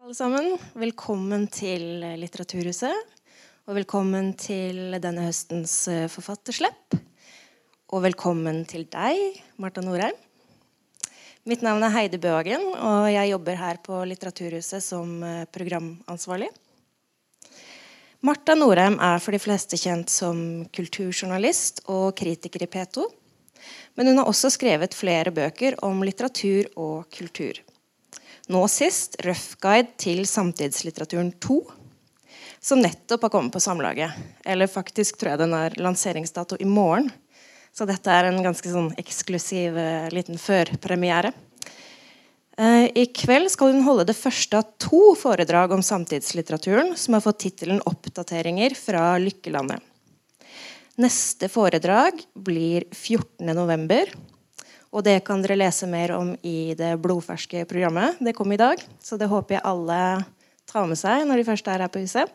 alle sammen. Velkommen til Litteraturhuset. Og velkommen til denne høstens forfatterslepp. forfatterslipp. Og velkommen til deg, Marta Norheim. Mitt navn er Heidi Bøhagen, og jeg jobber her på Litteraturhuset som eh, programansvarlig. Marta Norheim er for de fleste kjent som kulturjournalist og kritiker i P2. Men hun har også skrevet flere bøker om litteratur og kultur. Nå sist 'Røff guide til samtidslitteraturen 2', som nettopp har kommet på Samlaget. Eller faktisk tror jeg den har lanseringsdato i morgen. Så dette er en ganske sånn eksklusiv uh, liten førpremiere. Uh, I kveld skal hun holde det første av to foredrag om samtidslitteraturen som har fått tittelen 'Oppdateringer fra Lykkelandet'. Neste foredrag blir 14.11. Og det kan dere lese mer om i det blodferske programmet. Det kom i dag, så det håper jeg alle tar med seg når de først er her på huset.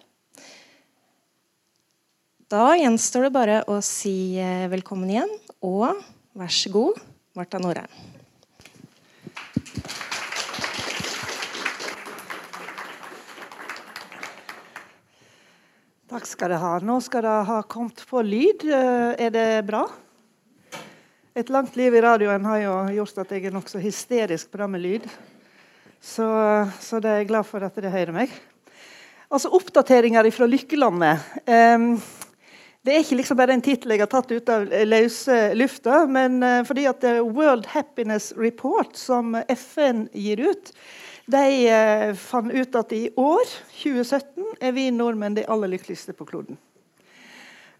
Da gjenstår det bare å si eh, velkommen igjen, og vær så god, Marta Norheim. Takk skal dere ha. Nå skal dere ha kommet på lyd. Eh, er det bra? Et langt liv i radioen har jo gjort at jeg er nokså hysterisk bra med lyd. Så, så det er jeg glad for at dere hører meg. Altså Oppdateringer fra Lykkelandet. Um, det er ikke liksom bare en tittel jeg har tatt ut av løse lufta, men uh, fordi at det er World Happiness Report, som FN gir ut, de uh, fant ut at i år, 2017, er vi nordmenn de aller lykkeligste på kloden.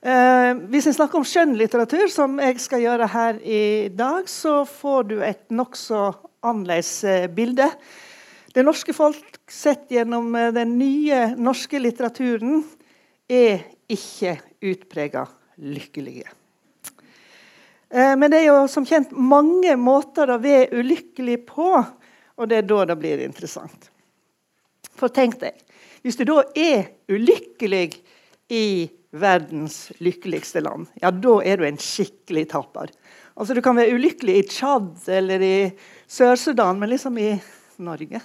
Eh, hvis en snakker om skjønnlitteratur, som jeg skal gjøre her i dag, så får du et nokså annerledes eh, bilde. Det norske folk sett gjennom eh, den nye norske litteraturen er ikke utprega lykkelige. Men det er jo som kjent mange måter å være ulykkelig på, og det er da det blir interessant. For tenk deg, hvis du da er ulykkelig i verdens lykkeligste land, ja, da er du en skikkelig taper. Altså, Du kan være ulykkelig i Tsjad eller i Sør-Sudan, men liksom i Norge.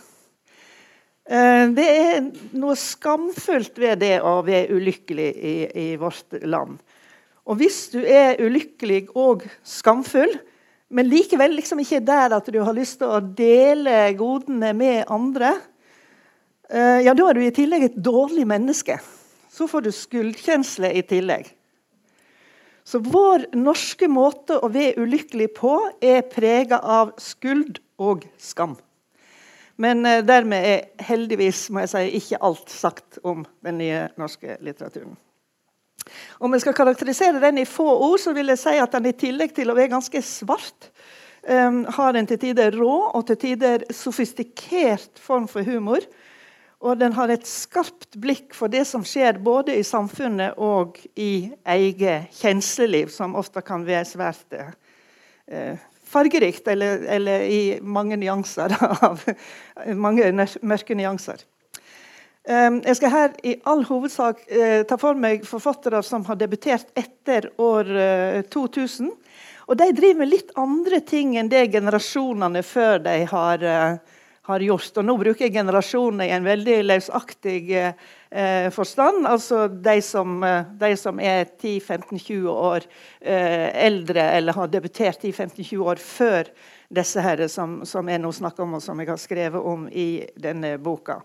Eh, det er noe skamfullt ved det å være ulykkelig i, i vårt land. Og hvis du er ulykkelig og skamfull, men likevel liksom ikke der at du har lyst til å dele godene med andre, eh, ja, da er du i tillegg et dårlig menneske så får du skyldkjensle i tillegg. Så vår norske måte å være ulykkelig på er prega av skuld og skam. Men eh, dermed er heldigvis må jeg si, ikke alt sagt om den nye norske litteraturen. Om jeg skal karakterisere den i få ord, så vil jeg si at den i tillegg til å være ganske svart, um, har en til tider rå og til tider sofistikert form for humor og den har et skarpt blikk for det som skjer både i samfunnet og i eget kjensleliv, som ofte kan være svært eh, fargerikt, eller, eller, i mange nyanser av mange mørke nyanser. Um, jeg skal her i all hovedsak uh, ta for meg forfattere som har debutert etter år uh, 2000. Og de driver med litt andre ting enn det generasjonene før de har uh, har gjort. Og nå bruker jeg generasjonene i en veldig løsaktig eh, forstand. Altså de som, eh, de som er 10-15-20 år eh, eldre eller har debutert 10-15-20 år før disse her som, som jeg nå snakker om, og som jeg har skrevet om i denne boka.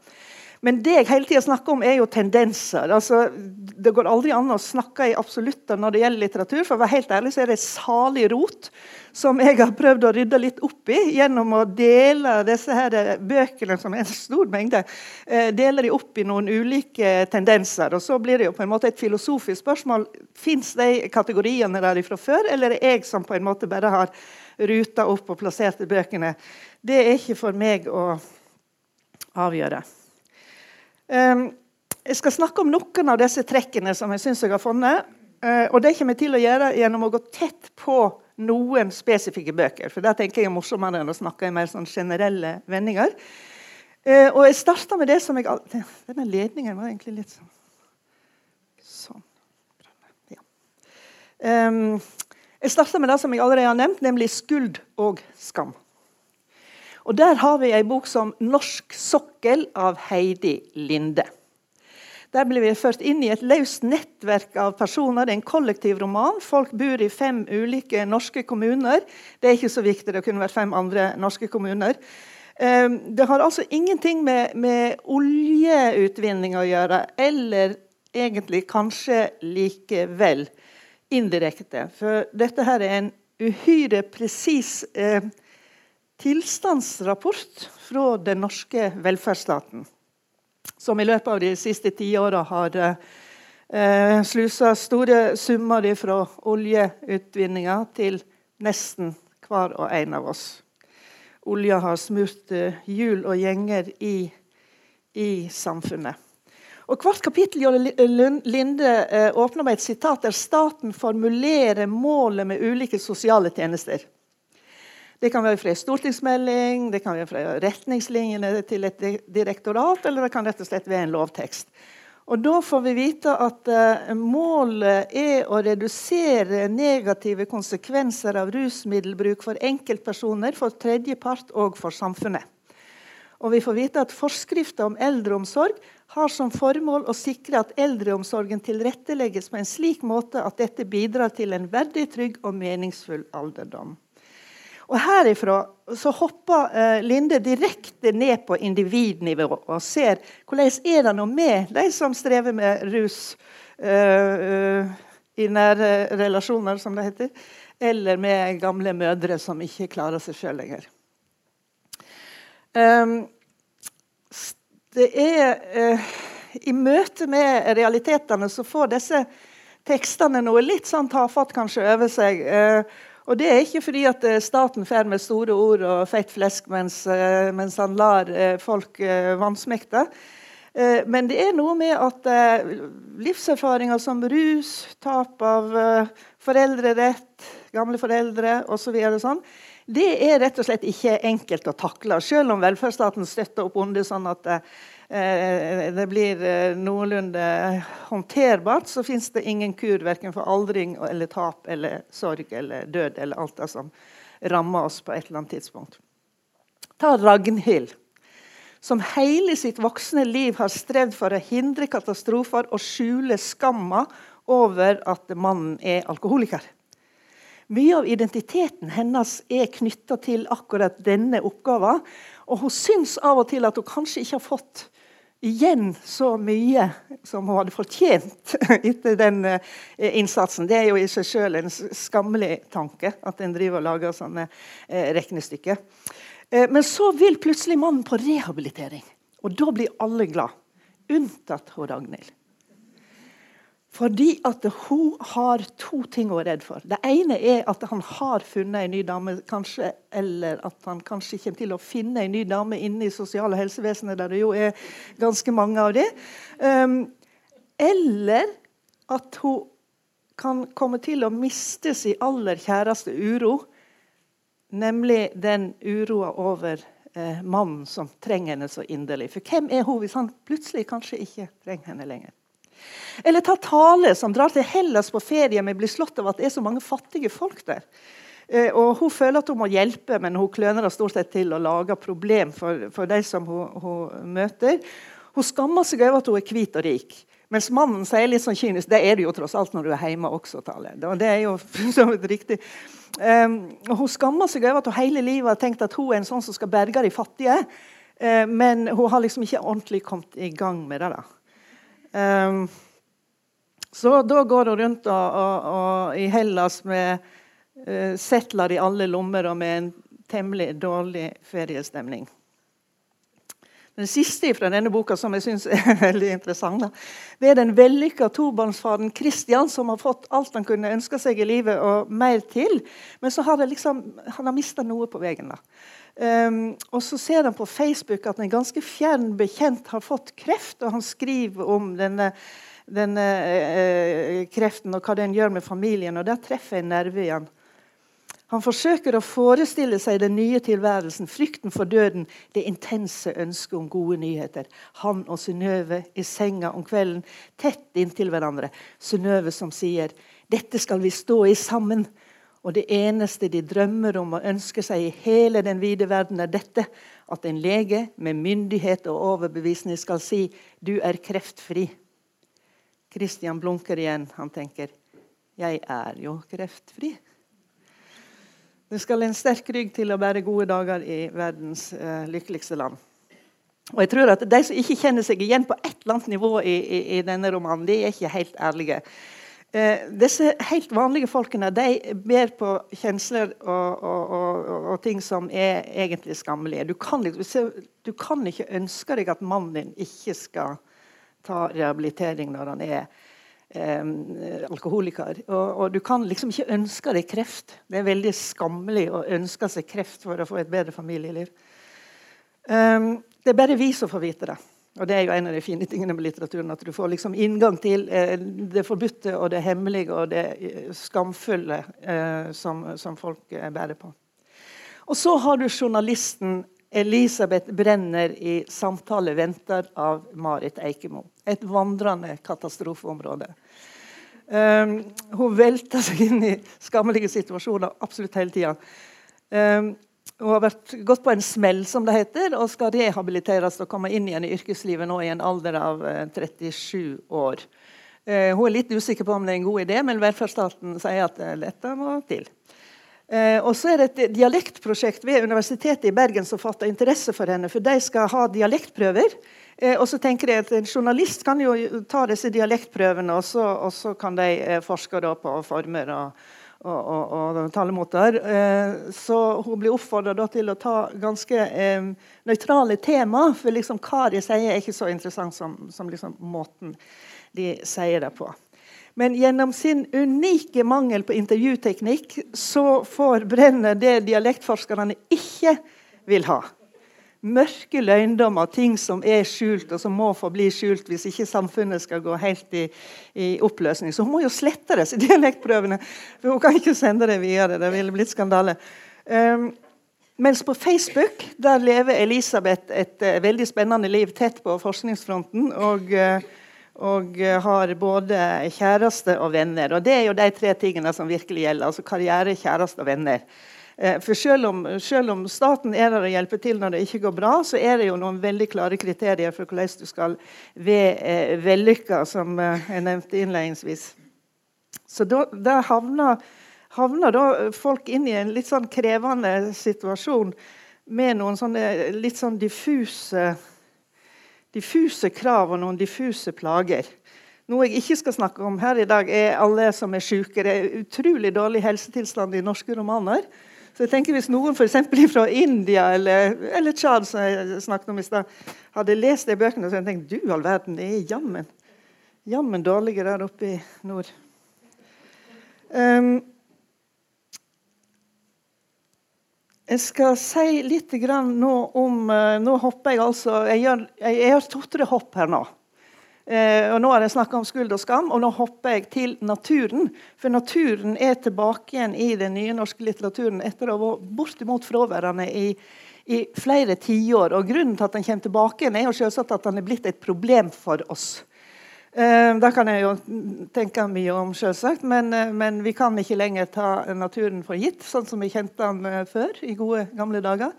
Men det jeg hele tida snakker om, er jo tendenser. Altså, det går aldri an å snakke i absolutter når det gjelder litteratur. For å være helt ærlig så er det salig rot som jeg har prøvd å rydde litt opp i gjennom å dele disse her bøkene, som er en stor mengde, eh, dele de opp i noen ulike tendenser. Og så blir det jo på en måte et filosofisk spørsmål. Fins de kategoriene der fra før, eller er det jeg som på en måte bare har ruta opp og plassert bøkene? Det er ikke for meg å avgjøre. Jeg skal snakke om noen av disse trekkene som jeg syns jeg har funnet. Eh, og det kommer jeg til å gjøre gjennom å gå tett på noen spesifikke bøker. For det tenker jeg er morsommere enn å snakke i mer sånn generelle vendinger. Eh, og jeg starter med det som jeg Denne ledningen var egentlig litt sånn Sånn. Ja. Jeg starter med det som jeg allerede har nevnt, nemlig skuld og skam. Og Der har vi ei bok som 'Norsk sokkel' av Heidi Linde. Der blir vi ført inn i et løst nettverk av personer. Det er en kollektiv roman. Folk bor i fem ulike norske kommuner. Det er ikke så viktig, det kunne vært fem andre norske kommuner. Ehm, det har altså ingenting med, med oljeutvinning å gjøre, eller egentlig kanskje likevel indirekte. For dette her er en uhyre presis eh, tilstandsrapport fra den norske velferdsstaten. Som i løpet av de siste tiåra har eh, slusa store summer fra oljeutvinninga til nesten hver og en av oss. Olja har smurt eh, hjul og gjenger i, i samfunnet. Og Hvert kapittel Linde eh, åpner med et sitat der staten formulerer målet med ulike sosiale tjenester. Det kan være fra en stortingsmelding, det kan være fra retningslinjene til et direktorat, eller det kan rett og slett være en lovtekst. Og Da får vi vite at uh, målet er å redusere negative konsekvenser av rusmiddelbruk for enkeltpersoner, for tredjepart og for samfunnet. Og vi får vite at Forskrifta om eldreomsorg har som formål å sikre at eldreomsorgen tilrettelegges på en slik måte at dette bidrar til en verdig, trygg og meningsfull alderdom. Og Herifra så hopper eh, Linde direkte ned på individnivå og ser hvordan er det nå med de som strever med rus eh, i nære relasjoner, som det heter, eller med gamle mødre som ikke klarer seg sjøl lenger. Um, det er uh, I møte med realitetene så får disse tekstene noe litt sånn tafatt kanskje over seg. Uh, og Det er ikke fordi at staten fer med store ord og feit flesk mens, uh, mens han lar folk vansmekte. Men det er noe med at livserfaringer som rus, tap av foreldrerett, gamle foreldre osv. Så sånn, det er rett og slett ikke enkelt å takle. Selv om velferdsstaten støtter opp under sånn at Eh, det blir eh, noenlunde håndterbart, så fins det ingen kur verken for aldring eller tap eller sorg eller død eller alt det som rammer oss på et eller annet tidspunkt. Ta Ragnhild, som hele sitt voksne liv har strevd for å hindre katastrofer og skjule skamma over at mannen er alkoholiker. Mye av identiteten hennes er knytta til akkurat denne oppgaven. Og hun syns av og til at hun kanskje ikke har fått igjen så mye som hun hadde fortjent etter den uh, innsatsen. Det er jo i seg selv en skammelig tanke at en driver og lager sånne uh, regnestykker. Uh, men så vil plutselig mannen på rehabilitering, og da blir alle glad. Unntatt hun Ragnhild. Fordi at hun har to ting hun er redd for. Det ene er at han har funnet en ny dame, kanskje, eller at han kanskje kommer til å finne en ny dame inne i sosial- og helsevesenet, der det jo er ganske mange av det. Um, eller at hun kan komme til å miste sin aller kjæreste uro, nemlig den uroa over eh, mannen som trenger henne så inderlig. For hvem er hun hvis han plutselig kanskje ikke trenger henne lenger? Eller ta Tale, som drar til Hellas på ferie, men blir slått av at det er så mange fattige folk der. Eh, og Hun føler at hun må hjelpe, men hun kløner stort sett til å lage problem for, for de som hun, hun, møter. Hun skammer seg over at hun er hvit og rik. Mens mannen sier litt sånn kynisk det er det jo tross alt når du er hjemme også. Tale. Det er jo riktig. Um, hun skammer seg over at hun hele livet har tenkt at hun er en sånn som skal berge de fattige. Uh, men hun har liksom ikke ordentlig kommet i gang med det. da. Um, så da går hun rundt og, og, og i Hellas med uh, settler i alle lommer og med en temmelig dårlig feriestemning. Den siste fra denne boka som jeg synes er veldig interessant, da, det er den vellykka tobarnsfaren Christian som har fått alt han kunne ønske seg i livet, og mer til. Men så har liksom, han har mista noe på veien. da. Um, og så ser han på Facebook at en ganske fjern bekjent har fått kreft, og han skriver om denne, denne uh, kreften og hva den gjør med familien. og Der treffer en nerve igjen. Han forsøker å forestille seg den nye tilværelsen, frykten for døden, det intense ønsket om gode nyheter. Han og Synnøve i senga om kvelden, tett inntil hverandre. Synnøve som sier 'Dette skal vi stå i sammen'. Og det eneste de drømmer om og ønsker seg i hele den vide verden, er dette. At en lege med myndighet og overbevisning skal si 'du er kreftfri'. Christian blunker igjen. Han tenker 'jeg er jo kreftfri'. Det skal en sterk rygg til å bære gode dager i verdens uh, lykkeligste land. Og jeg tror at De som ikke kjenner seg igjen på et eller annet nivå i, i, i denne romanen, de er ikke helt ærlige. Eh, disse helt vanlige folkene de ber på kjensler og, og, og, og, ting som er egentlig skammelige. Du kan, liksom, du kan, ikke ønske deg at mannen din ikke skal ta rehabilitering når han er eh, alkoholiker. Og, du kan liksom ikke ønske deg kreft. Det er veldig skammelig å ønske seg kreft for å få et bedre familieliv. Um, det er bare vi som får vite det. Og Det er jo en av de fine tingene med litteraturen. At du får liksom inngang til eh, det forbudte og det hemmelige og det eh, skamfulle eh, som, som, folk eh, bærer på. Og så har du journalisten Elisabeth Brenner i 'Samtale venter' av Marit Eikemo. Et vandrende katastrofeområde. Um, hun velter seg inn i skammelige situasjoner absolutt hele tida. Um, hun har vært, gått på en smell, som det heter, og skal rehabiliteres og komme inn igjen i yrkeslivet nå i en alder av 37 eh, år. Eh, hun er litt usikker på om det er en god idé, men velferdsstaten sier at eh, dette må til. Og så er det et dialektprosjekt ved Universitetet i Bergen som fatter interesse for henne. For de skal ha dialektprøver. Og så tenker jeg at En journalist kan jo ta disse dialektprøvene, og så, og så kan de forske på former og og, og, og talemåter. Eh, så hun blir oppfordra til å ta ganske eh, nøytrale tema. For liksom hva de sier, er ikke så interessant som, som liksom måten de sier det på. Men gjennom sin unike mangel på intervjuteknikk så får Brenner det dialektforskerne ikke vil ha mørke løgndommer, ting som er skjult, og som må forbli skjult hvis ikke samfunnet skal gå helt i, i oppløsning. Så hun må jo slette disse dialektprøvene, for hun kan ikke sende det videre. Det ville blitt skandale. Um, mens på Facebook der lever Elisabeth et uh, veldig spennende liv tett på forskningsfronten. og... Uh, og har både kjæreste og venner. Og Det er jo de tre tingene som virkelig gjelder. altså Karriere, kjæreste og venner. Eh, for selv om, selv om, staten er der og hjelper til når det ikke går bra, så er det jo noen veldig klare kriterier for hvordan du skal være eh, vellykka, som eh, jeg nevnte innledningsvis. Så da, da havner, havner da folk inn i en litt sånn krevende situasjon med noen sånne litt sånn diffuse, diffuse krav og noen diffuse plager. Noe jeg ikke skal snakke om her i dag, er alle som er syke. Det er utrolig dårlig helsetilstand i norske romaner. Så jeg tenker Hvis noen for fra India eller, eller Tsjad, som jeg snakket om i sted, hadde lest de bøkene, så hadde jeg tenkt du all verden, det er jammen, jammen dårlige der oppe i nord. Um, jeg skal si litt nå om uh, Nå hopper jeg altså Jeg gjør, jeg gjør to-tre hopp her nå. Eh, og Nå har jeg snakka om skuld og skam, og nå hopper jeg til naturen. For naturen er tilbake igjen i den nye norske litteraturen etter å ha vært bortimot fraværende i, i flere tiår. Og grunnen til at den kommer tilbake, igjen er jo selvsagt at den er blitt et problem for oss. Eh, det kan jeg jo tenke mye om, selvsagt, men, eh, men, vi kan ikke lenger ta naturen for gitt, sånn som vi kjente den eh, før i gode, gamle dager.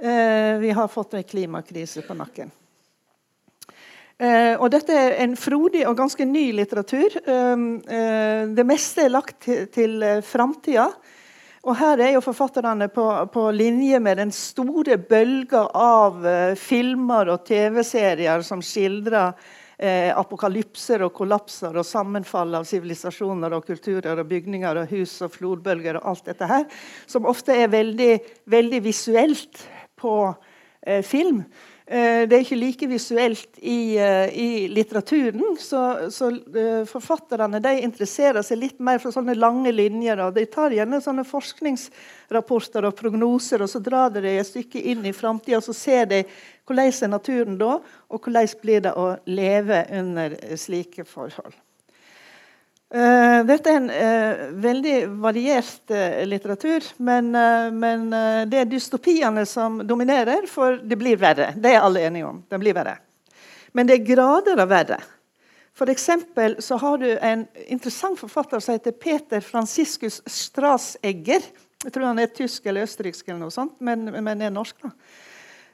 Vi har fått en klimakrise på nakken. Eh, og dette er en frodig og ganske ny litteratur. Um, eh, det meste er lagt til, til eh, framtida. Og her er jo forfatterne på, på, linje med den store bølga av eh, filmer og TV-serier som skildrer eh, apokalypser og kollapser og sammenfall av sivilisasjoner og kulturer og bygninger og hus og flodbølger og alt dette her, som ofte er veldig, veldig visuelt på eh, film. Eh, det er ikke like visuelt i, eh, i litteraturen. Så, så uh, forfatterne interesserer seg litt mer for sånne lange linjer. og De tar gjerne sånne forskningsrapporter og prognoser og så drar de et stykke inn i framtida. Så ser de hvordan er naturen da, og hvordan blir det å leve under slike forhold. Uh, dette er en uh, veldig variert uh, litteratur, men, men det er dystopiene som dominerer, for det blir verre. Det er alle enige om. Det blir verre. Men det er grader av verre. For så har du en interessant forfatter som heter Peter Franciscus Strasegger. Jeg tror han er tysk eller østerriksk, eller noe sånt, men, men er norsk. da.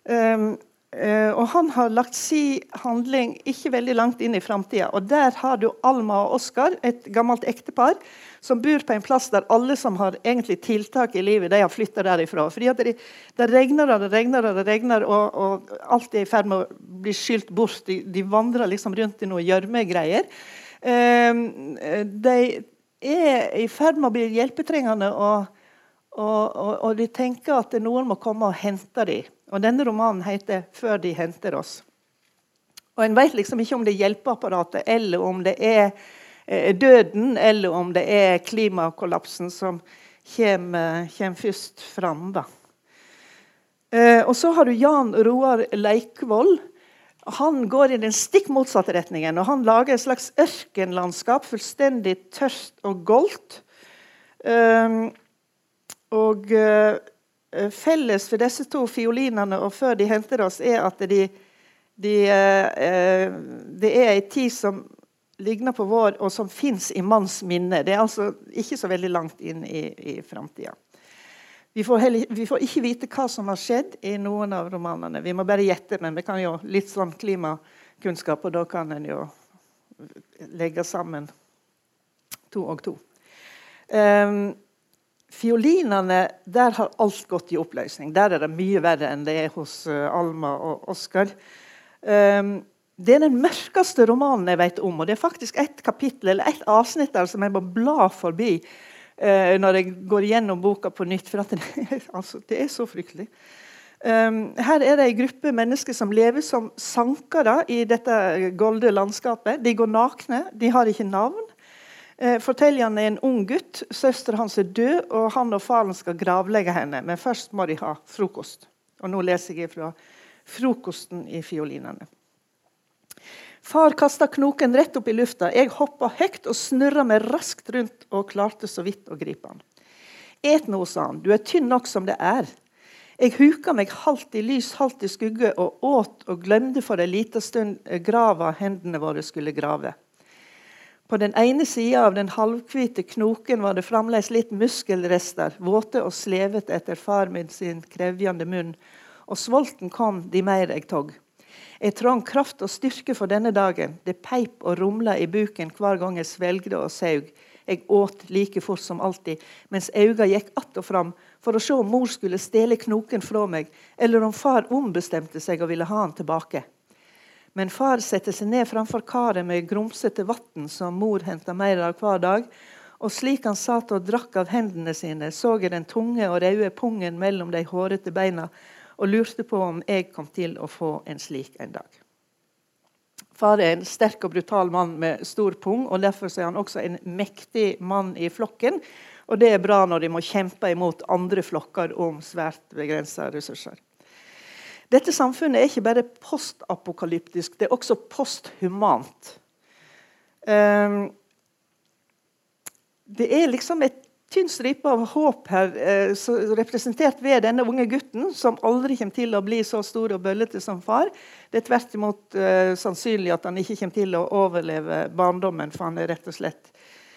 Um, og Han har lagt si handling ikke veldig langt inn i framtida. Der har du Alma og Oskar, et gammelt ektepar, som bor på en plass der alle som har egentlig tiltak i livet, de har flytta derifra. Fordi det, det regner og det regner og det regner, og, og alt er i ferd med å bli skylt bort. De, de vandrer liksom rundt i noe gjørmegreier. Uh, de er i ferd med å bli hjelpetrengende, og, og, og, de tenker at noen må komme og hente dem. Og Denne romanen heter 'Før de henter oss'. Og En vet liksom ikke om det er hjelpeapparatet, eller om det er eh, døden, eller om det er klimakollapsen som kommer, kommer først fram. Da. Eh, og så har du Jan Roar Leikvoll. Han går i den stikk motsatte retningen. og Han lager et slags ørkenlandskap, fullstendig tørt og goldt. Og Eh, felles for disse to fiolinene og før de henter oss, er at de, de, eh, det er ei tid som ligner på vår, og som fins i manns minne. Det er altså ikke så veldig langt inn i, i framtida. Vi, vi, får ikke vite hva som har skjedd i noen av romanene. Vi må bare gjette, men vi kan jo litt sånn klimakunnskap, og da kan en jo legge sammen to og to. Um, Fiolinene, der har alt gått i oppløsning. Der er det mye verre enn det er hos uh, Alma og Oskar. Um, det er den mørkeste romanen jeg vet om. og Det er faktisk et kapittel eller et avsnitt der som jeg må bla forbi uh, når jeg går gjennom boka på nytt. For det, altså, det, er så fryktelig. Um, her er det en gruppe mennesker som lever som sankere i dette golde landskapet. De går nakne, de har ikke navn. Eh, Fortelleren er en ung gutt. Søsteren hans er død, og han og faren skal gravlegge henne. Men først må de ha frokost. Og nå leser jeg fra frokosten i fiolinene. Far kasta knoken rett opp i lufta. Jeg hoppa høyt og snurra meg raskt rundt og klarte så vidt å gripe han. Et nå, sa han. Du er tynn nok som det er. Jeg huka meg halvt i lys, halvt i skugge og åt og glemte for en liten stund grava hendene våre skulle grave. På den ene sida av den halvhvite knoken var det fremdeles litt muskelrester, våte og slevete etter far min sin krevjende munn. Og svolten kom de mer jeg tog. Jeg trang kraft og styrke for denne dagen. Det peip og rumla i buken hver gang jeg svelgde og saug. Jeg åt like fort som alltid, mens øynene gikk att og fram for å se om mor skulle stjele knoken fra meg, eller om far ombestemte seg og ville ha han tilbake. Men far setter seg ned framfor karet med grumsete vann som mor henta mer av hver dag. Og slik han satt og drakk av hendene sine, så jeg den tunge og røde pungen mellom de hårete beina og lurte på om jeg kom til å få en slik en dag. Far er en sterk og brutal mann med stor pung, og derfor er han også en mektig mann i flokken. Og det er bra når de må kjempe imot andre flokker om svært begrensa ressurser. Dette samfunnet er ikke bare postapokalyptisk, det er også posthumant. Um, det er liksom et tynn stripe av håp her, eh, representert ved denne unge gutten, som aldri kommer til å bli så stor og bøllete som far. Det er tvert imot eh, sannsynlig at han ikke kommer til å overleve barndommen, for han er rett og slett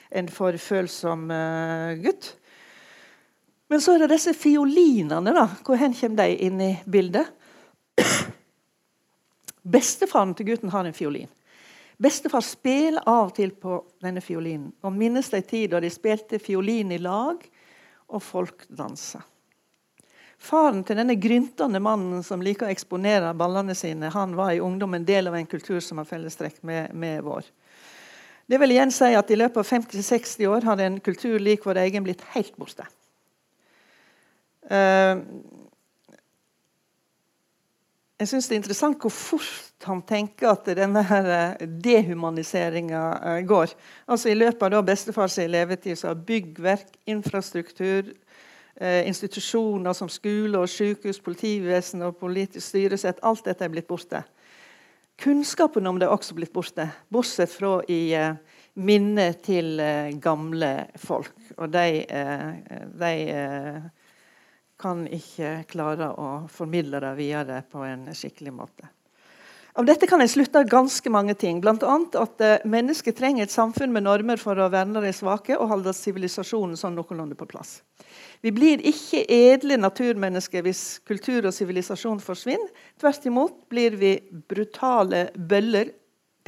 en for følsom eh, gutt. Men så er det disse fiolinene. da. Hvor hen kommer de inn i bildet? Bestefaren til gutten har en fiolin. Bestefar spiller av og til på denne fiolinen og minnes de tid da de spilte fiolin i lag og folk dansa. Faren til denne gryntende mannen som liker å eksponere ballene sine, han var i ungdom en del av en kultur som har fellestrekk med, med vår. Det vil igjen si at I løpet av 50-60 år har en kultur lik vår egen blitt helt borte. Uh, jeg syns det er interessant hvor fort han tenker at denne her dehumaniseringa eh, går. Altså I løpet av bestefars levetid så har byggverk, infrastruktur, eh, institusjoner som skole og sykehus, politivesen og politisk styresett alt dette er blitt borte. Kunnskapen om det er også blitt borte, bortsett fra i minnet til gamle folk. Og de, de kan ikke klare å formidle det videre på en skikkelig måte. Av dette kan jeg slutte ganske mange ting. Bl.a. at uh, mennesket trenger et samfunn med normer for å verne de svake og holde sivilisasjonen sånn noenlunde på plass. Vi blir ikke edle naturmennesker hvis kultur og sivilisasjon forsvinner. Tvert imot blir vi brutale bøller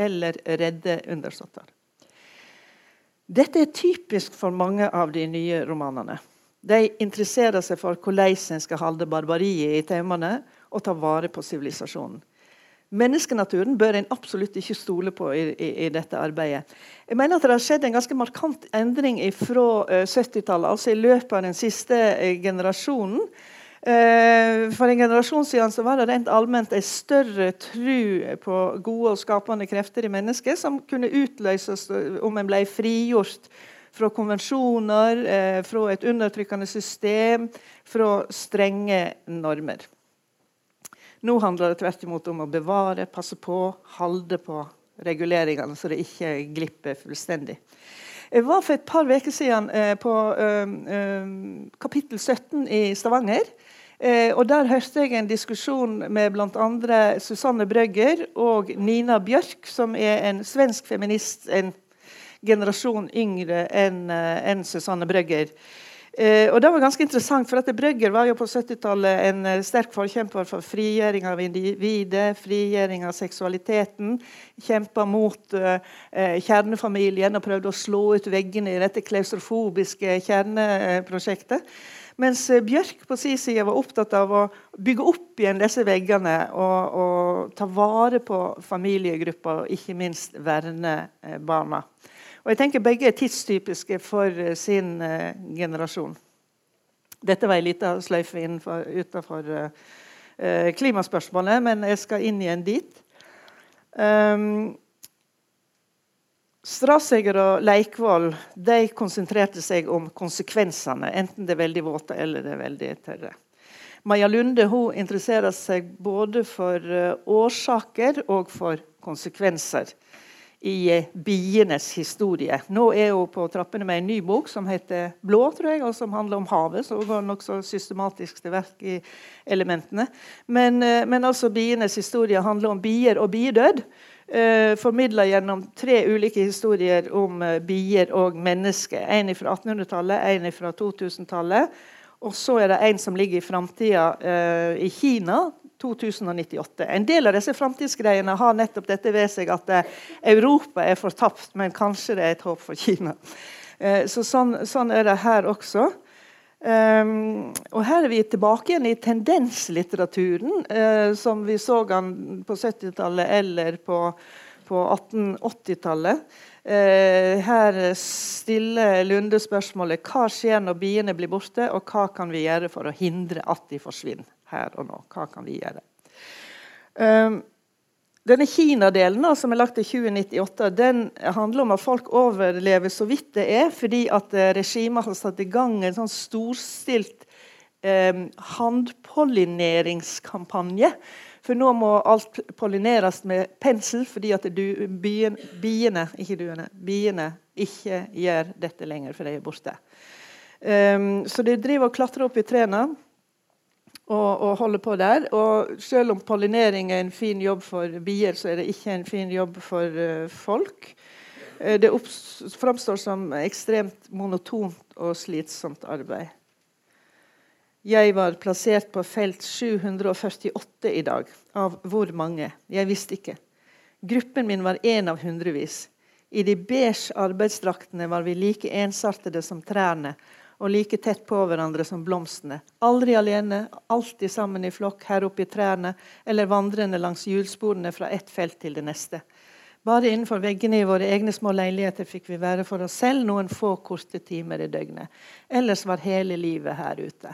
eller redde undersåtter. Dette er typisk for mange av de nye romanene. De interesserer seg for hvordan en skal holde barbariet i taumene og ta vare på sivilisasjonen. Menneskenaturen bør en absolutt ikke stole på i, i, i, dette arbeidet. Jeg mener at Det har skjedd en ganske markant endring fra uh, 70-tallet, altså i løpet av den siste uh, generasjonen. Uh, for en generasjon siden så var det rent allment en større tru på gode og skapende krefter i mennesket som kunne utløses om en ble frigjort fra konvensjoner, fra et undertrykkende system, fra strenge normer. Nå handler det tvert imot om å bevare, passe på, holde på reguleringene, så det ikke glipper fullstendig. Jeg var for et par uker siden eh, på eh, eh, kapittel 17 i Stavanger. Eh, og Der hørte jeg en diskusjon med bl.a. Susanne Brøgger og Nina Bjørk, som er en svensk feminist, en generasjon yngre enn eh, en Susanne Brøgger. Eh, og det var ganske interessant, for at Brøgger var jo på 70-tallet en eh, sterk forkjemper for frigjøring av individet, frigjøring av seksualiteten. Kjempa mot eh, eh, kjernefamilien og prøvde å slå ut veggene i dette klaustrofobiske kjerneprosjektet. Mens Bjørk på sin side var opptatt av å bygge opp igjen disse veggene og, og ta vare på familiegrupper og ikke minst verne barna. Og jeg tenker Begge er tidstypiske for uh, sin uh, generasjon. Dette var ei lita sløyfe utenfor uh, klimaspørsmålet, men jeg skal inn igjen dit. Um, Strasseger og Leikvoll de konsentrerte seg om konsekvensene, enten det er veldig våte eller det er veldig tørre. Maja Lunde hun interesserer seg både for årsaker og for konsekvenser i eh, bienes historie. Nå er hun på trappene med en ny bok som heter 'Blå', tror jeg, og som handler om havet. Så hun går nokså systematisk til verk i elementene. Men, eh, men, altså bienes historie handler om bier og biedød. Eh, Formidla gjennom tre ulike historier om eh, bier og mennesker. En fra 1800-tallet, en fra 2000-tallet. Og så er det en som ligger i framtida eh, i Kina, 2098. En del av disse framtidsgreiene har nettopp dette ved seg at eh, Europa er fortapt, men kanskje det er et håp for Kina. Eh, så sånn, sånn, er det her også. Um, og her er vi tilbake igjen i tendenslitteraturen, uh, som vi så den på 70-tallet eller på, på 1880-tallet. Uh, her stiller Lunde spørsmålet hva skjer når biene blir borte, og hva kan vi gjøre for å hindre at de forsvinner her og nå. Hva kan vi gjøre? Um, denne Kina-delen som er lagt til 2098, den handler om at folk overlever så vidt det er, fordi at eh, regimet har satt i gang en sånn storstilt eh, handpollineringskampanje. For nå må alt pollineres med pensel fordi at du, bien, biene, ikke duene, biene ikke gjør dette lenger, for de er borte. Um, så de driver og klatrer opp i trærne og, og holder på der. Og selv om pollinering er en fin jobb for bier, så er det ikke en fin jobb for uh, folk. Uh, det framstår som ekstremt monotont og slitsomt arbeid. Jeg var plassert på felt 748 i dag. Av hvor mange? Jeg visste ikke. Gruppen min var én av hundrevis. I de beige arbeidsdraktene var vi like ensartede som trærne og like tett på hverandre som blomstene. Aldri alene, alltid sammen i flokk her oppe i trærne eller vandrende langs hjulsporene fra ett felt til det neste. Bare innenfor veggene i våre egne små leiligheter fikk vi være for oss selv noen få korte timer i døgnet. Ellers var hele livet her ute.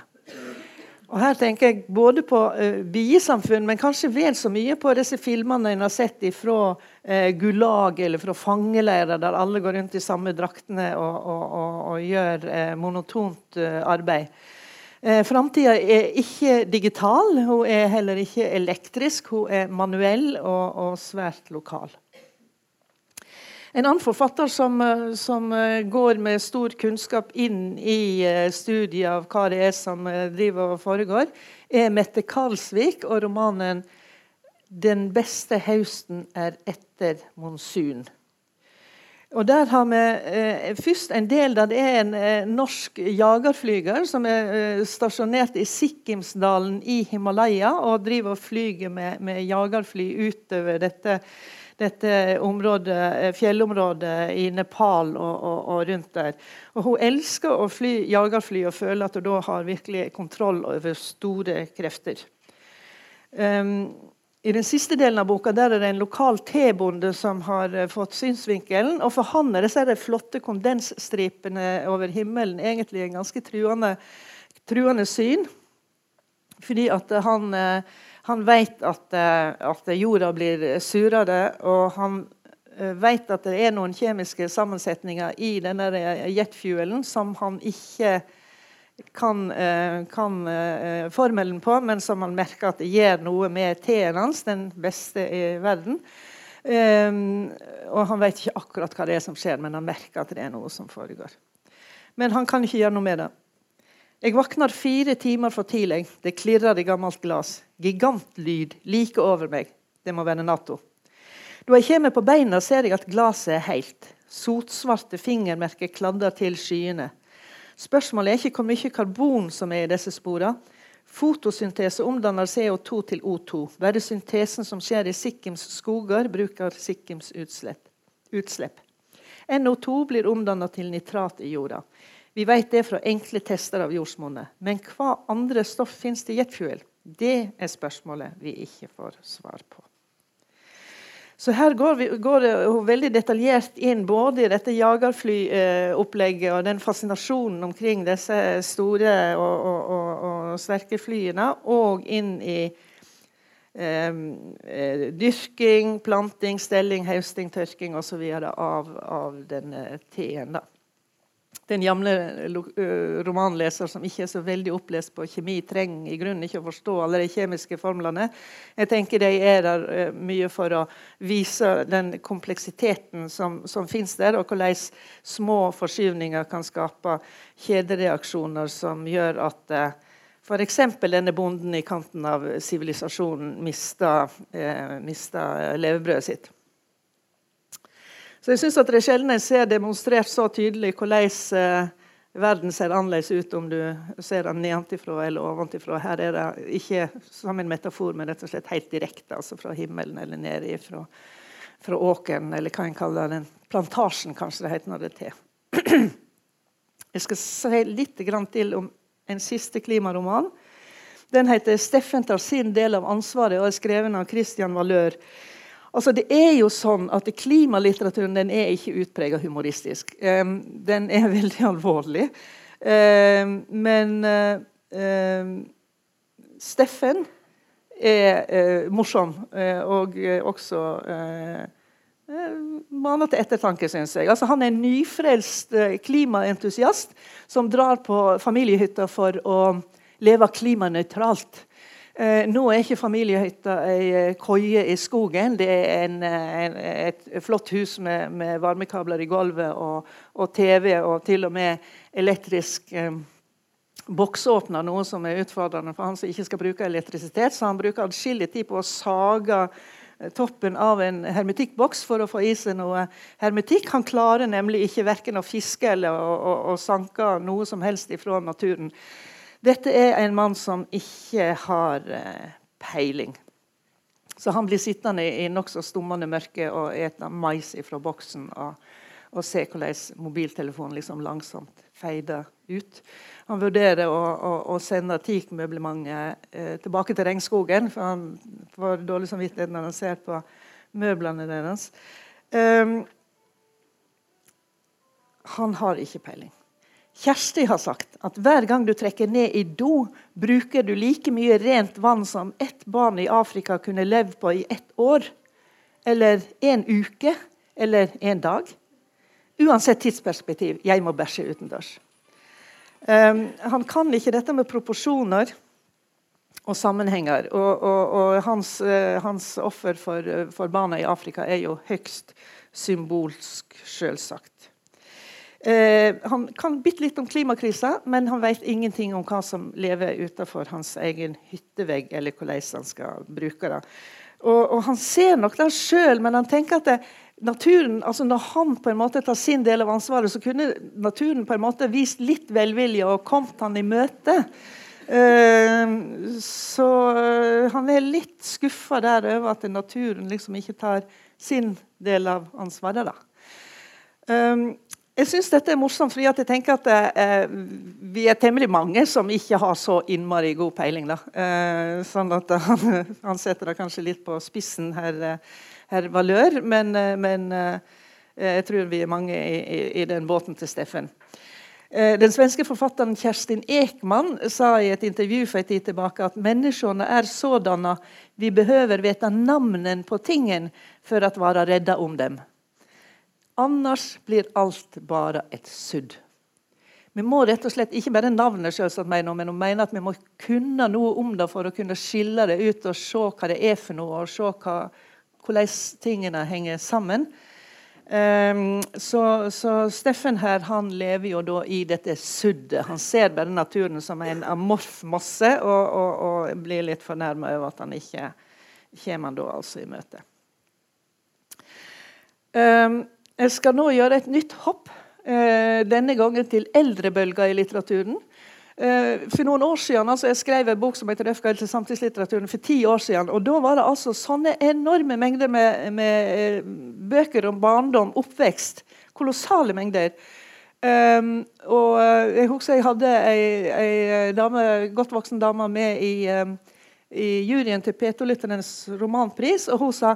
Og Her tenker jeg både på uh, biesamfunn, men kanskje vel så mye på disse filmene en har sett fra uh, Gulag eller fra fangeleirer, der alle går rundt i samme draktene og, og, og, og gjør uh, monotont arbeid. Uh, Framtida er ikke digital, hun er heller ikke elektrisk. Hun er manuell og svært lokal. En annen forfatter som, eh, som, eh, går med stor kunnskap inn i eh, studiet av hva det er som driver og foregår, er Mette Karlsvik og romanen 'Den beste høsten er etter monsun'. Og Der har vi først en del der det er en norsk jagerflyger som er stasjonert i Sikkimsdalen i Himalaya og driver og flyger med, med jagerfly utover dette, dette området, eh, fjellområdet i Nepal og, og, og, rundt der. Og Hun elsker å fly jagerfly og føler at hun da har virkelig kontroll over store krefter. Um, i den siste delen av boka der er det en lokal T-bonde som har uh, fått synsvinkelen. og For han er disse flotte kondensstripene over himmelen egentlig en ganske truende, truende syn. Fordi at han, uh, han vet at, uh, at, jorda blir surere, og han vet at det er noen kjemiske sammensetninger i denne jetfuelen som han ikke kan, eh, kan formelen på, men som han merker at det gjør noe med teen hans, den beste i verden. Um, og han vet ikke akkurat hva det er som skjer, men han merker at det er noe som foregår. Men han kan ikke gjøre noe med det. Jeg våkner fire timer for tidlig. Det klirrer i gammelt glass. Gigantlyd like over meg. Det må være Nato. Da jeg kommer på beina, ser jeg at glasset er helt. Sotsvarte fingermerker kladder til skyene. Spørsmålet er ikke hvor mye karbon som er i disse sporene. Fotosyntese omdanner CO2 til O2. Bare syntesen som skjer i Sikkims skoger, bruker Sikkims utslipp. utslipp. NO2 blir omdannet til nitrat i jorda. Vi vet det fra enkle tester av jordsmonnet. Men hva andre stoff finnes det i jetfuel? Det er spørsmålet vi ikke får svar på. Så her går, vi, går hun veldig detaljert inn både i dette jagerflyopplegget og den fascinasjonen omkring disse store og, og, og, og sterke flyene, og inn i eh, dyrking, planting, stelling, høsting, tørking osv. Av, av denne teen. da den gamle romanleser som ikke er så veldig opplest på kjemi, trenger i grunnen ikke å forstå alle de kjemiske formlene. Jeg tenker De er der mye for å vise den kompleksiteten som, som finnes der, og hvordan små forskyvninger kan skape kjedereaksjoner som gjør at eh, F.eks. denne bonden i kanten av sivilisasjonen mista, eh, mista levebrødet sitt. Så jeg syns det er sjelden jeg ser demonstrert så tydelig hvordan eh, verden ser annerledes ut om du ser den nedenfra eller ovenfra. Her er det ikke som en metafor, men rett og slett helt direkte, altså fra himmelen eller ned fra, fra åkeren, eller hva en kaller den. Plantasjen, kanskje det heter når det er til. Jeg skal si litt til om en siste klimaroman. Den heter 'Steffen tar sin del av ansvaret' og er skrevet av Christian Valør. Altså, det er jo sånn at Klimalitteraturen den er ikke utpreget humoristisk. Um, den er veldig alvorlig. Um, men uh, Steffen er uh, morsom, uh, og også maner til ettertanke, syns jeg. Altså, han er en nyfrelst klimaentusiast som drar på familiehytta for å leve klimanøytralt. Eh, nå er ikke familiehytta ei eh, koie i skogen. Det er en, eh, en, et flott hus med, med, varmekabler i gulvet og, og, TV og til og med elektrisk eh, boksåpner, noe som er utfordrende for han som ikke skal bruke elektrisitet. Så han bruker adskillig tid på å sage toppen av en hermetikkboks for å få i seg noe hermetikk. Han klarer nemlig ikke verken å fiske eller å, å, å sanke noe som helst ifra naturen. Dette er en mann som ikke har eh, peiling. Så han blir sittende i nokså stummende mørke og ete mais fra boksen og, og se hvordan mobiltelefonen liksom langsomt feider ut. Han vurderer å, å, å sende teakmøblementet eh, tilbake til regnskogen, for han får dårlig samvittighet når han ser på møblene deres. Um, han har ikke peiling. Kjersti har sagt at hver gang du trekker ned i do, bruker du like mye rent vann som ett barn i Afrika kunne levd på i ett år. Eller en uke. Eller en dag. Uansett tidsperspektiv. Jeg må bæsje utendørs. Um, han kan ikke dette med proporsjoner og sammenhenger. Og, og, og hans, uh, hans, offer for, uh, for barna i Afrika er jo høyst symbolsk, selvsagt. Eh, han kan bitte litt om klimakrisa, men han vet ingenting om hva som lever utenfor hans egen hyttevegg, eller hvordan han skal bruke det. Og, og han ser nok det sjøl, men han tenker at det, naturen, altså Når han på en måte tar sin del av ansvaret, så kunne naturen på en måte vist litt velvilje og kommet han i møte. Uh, så uh, han er litt skuffa der over at naturen liksom ikke tar sin del av ansvaret. da. Um, jeg syns dette er morsomt, fordi jeg tenker at eh, vi er temmelig mange som ikke har så innmari god peiling. Uh, sånn at han, han, setter det kanskje litt på spissen, herr her Valør, men, men eh, jeg tror vi er mange i, i, i den båten til Steffen. Den svenske forfatteren Kjerstin Ekman sa i et intervju for en tid tilbake at menneskene er sådanne vi behøver vite navnen på tingen for å være redda om dem. Annars blir alt bare et sudd. Vi må rett og slett ikke bare navnet selvsagt mener, men hun mener at vi må kunne noe om det for å kunne skille det ut og se hva det er for noe, og se hva, hvordan tingene henger sammen. Um, så, så, Steffen her, han lever jo da i dette suddet. Han ser bare naturen som en amorf masse, og, og, og blir litt fornærma over at han ikke kommer da altså i møte. Um, jeg skal nå gjøre et nytt hopp, eh, denne gangen til eldrebølger i litteraturen. Eh, for noen år siden, altså Jeg skrev en bok som heter 'Røfgaard til samtidslitteraturen for ti år siden. og Da var det altså sånne enorme mengder med, med eh, bøker om barndom, oppvekst. Kolossale mengder. Um, og Jeg husker jeg hadde ei, ei dame, godt voksen dame med i, um, i juryen til P2-lytternes romanpris, og hun sa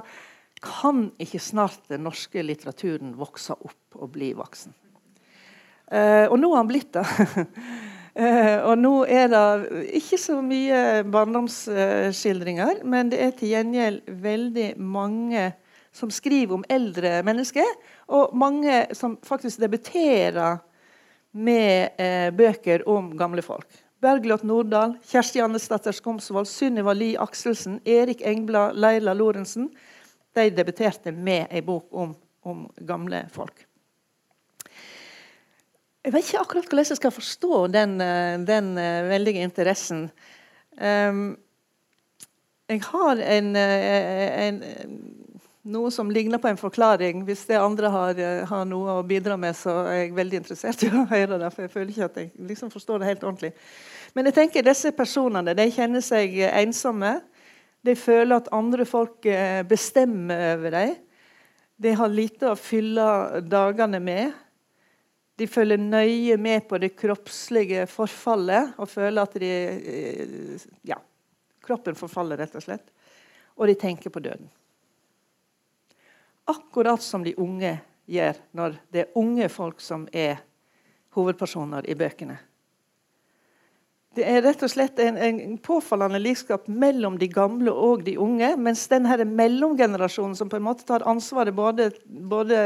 kan ikke snart den norske litteraturen vokse opp og bli voksen? Eh, og nå har han blitt det. eh, og nå er det ikke så mye barndomsskildringer, men det er til gjengjeld veldig mange som skriver om eldre mennesker, og mange som faktisk debuterer med eh, bøker om gamle folk. Bergljot Nordahl, Kjersti Andesdatter Skomsvold, Sunniva Lie Akselsen, Erik Engblad, Leila Lorentzen de debuterte med ei bok om, om, gamle folk. Jeg vet ikke akkurat hvordan jeg skal forstå den, eh, den uh, veldige interessen. Um, jeg har en, uh, en, noe som ligner på en forklaring. Hvis det andre har, har, noe å bidra med, så er jeg veldig interessert i å høre det. for jeg føler ikke at jeg liksom forstår det helt ordentlig. Men jeg tenker disse personene de kjenner seg ensomme. De føler at andre folk eh, bestemmer over dem. De har lite å fylle dagene med. De følger nøye med på det kroppslige forfallet og føler at de eh, Ja, kroppen forfaller, rett og slett. Og de tenker på døden. Akkurat som de unge gjør når det er unge folk som er hovedpersoner i bøkene. Det er rett og slett en, en, påfallende likskap mellom de gamle og de unge. Mens denne mellomgenerasjonen, som på en måte tar ansvaret både, både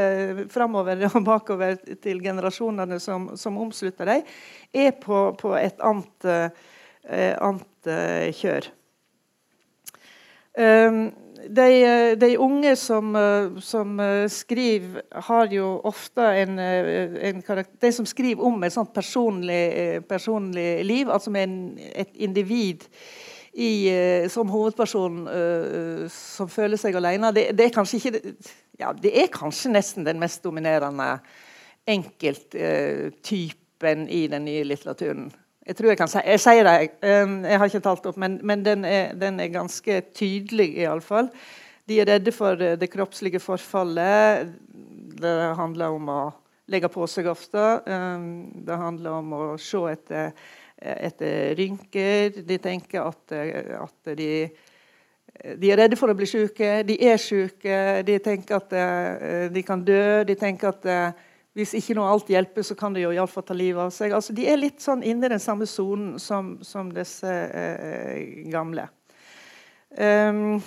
framover og bakover til generasjonene som, som omslutter dem, er på, på et annet, eh, annet eh, kjør. Um, de, de, unge som, eh, som, eh, skriver, har jo ofte en, eh, en karakter De som skriver om et sånt personlig, personlig liv, altså med en, et individ i, som hovedperson uh, som føler seg alene, det, det, er ikke ja, det er kanskje nesten den mest dominerende enkelttypen uh, i den nye litteraturen. Jeg tror jeg kan si Jeg sier det, jeg har ikke talt opp, men, men den, er, den, er, ganske tydelig, iallfall. De er redde for det kroppslige forfallet. Det handler om å legge på seg ofte. Det handler om å se etter, etter rynker. De tenker at, at de de er redde for å bli syke, de er syke, de tenker at de kan dø. De tenker at hvis ikke noe alt hjelper, så kan det jo iallfall ta livet av seg. Altså, de er litt sånn inne i den samme sonen som, som, disse eh, gamle. Um,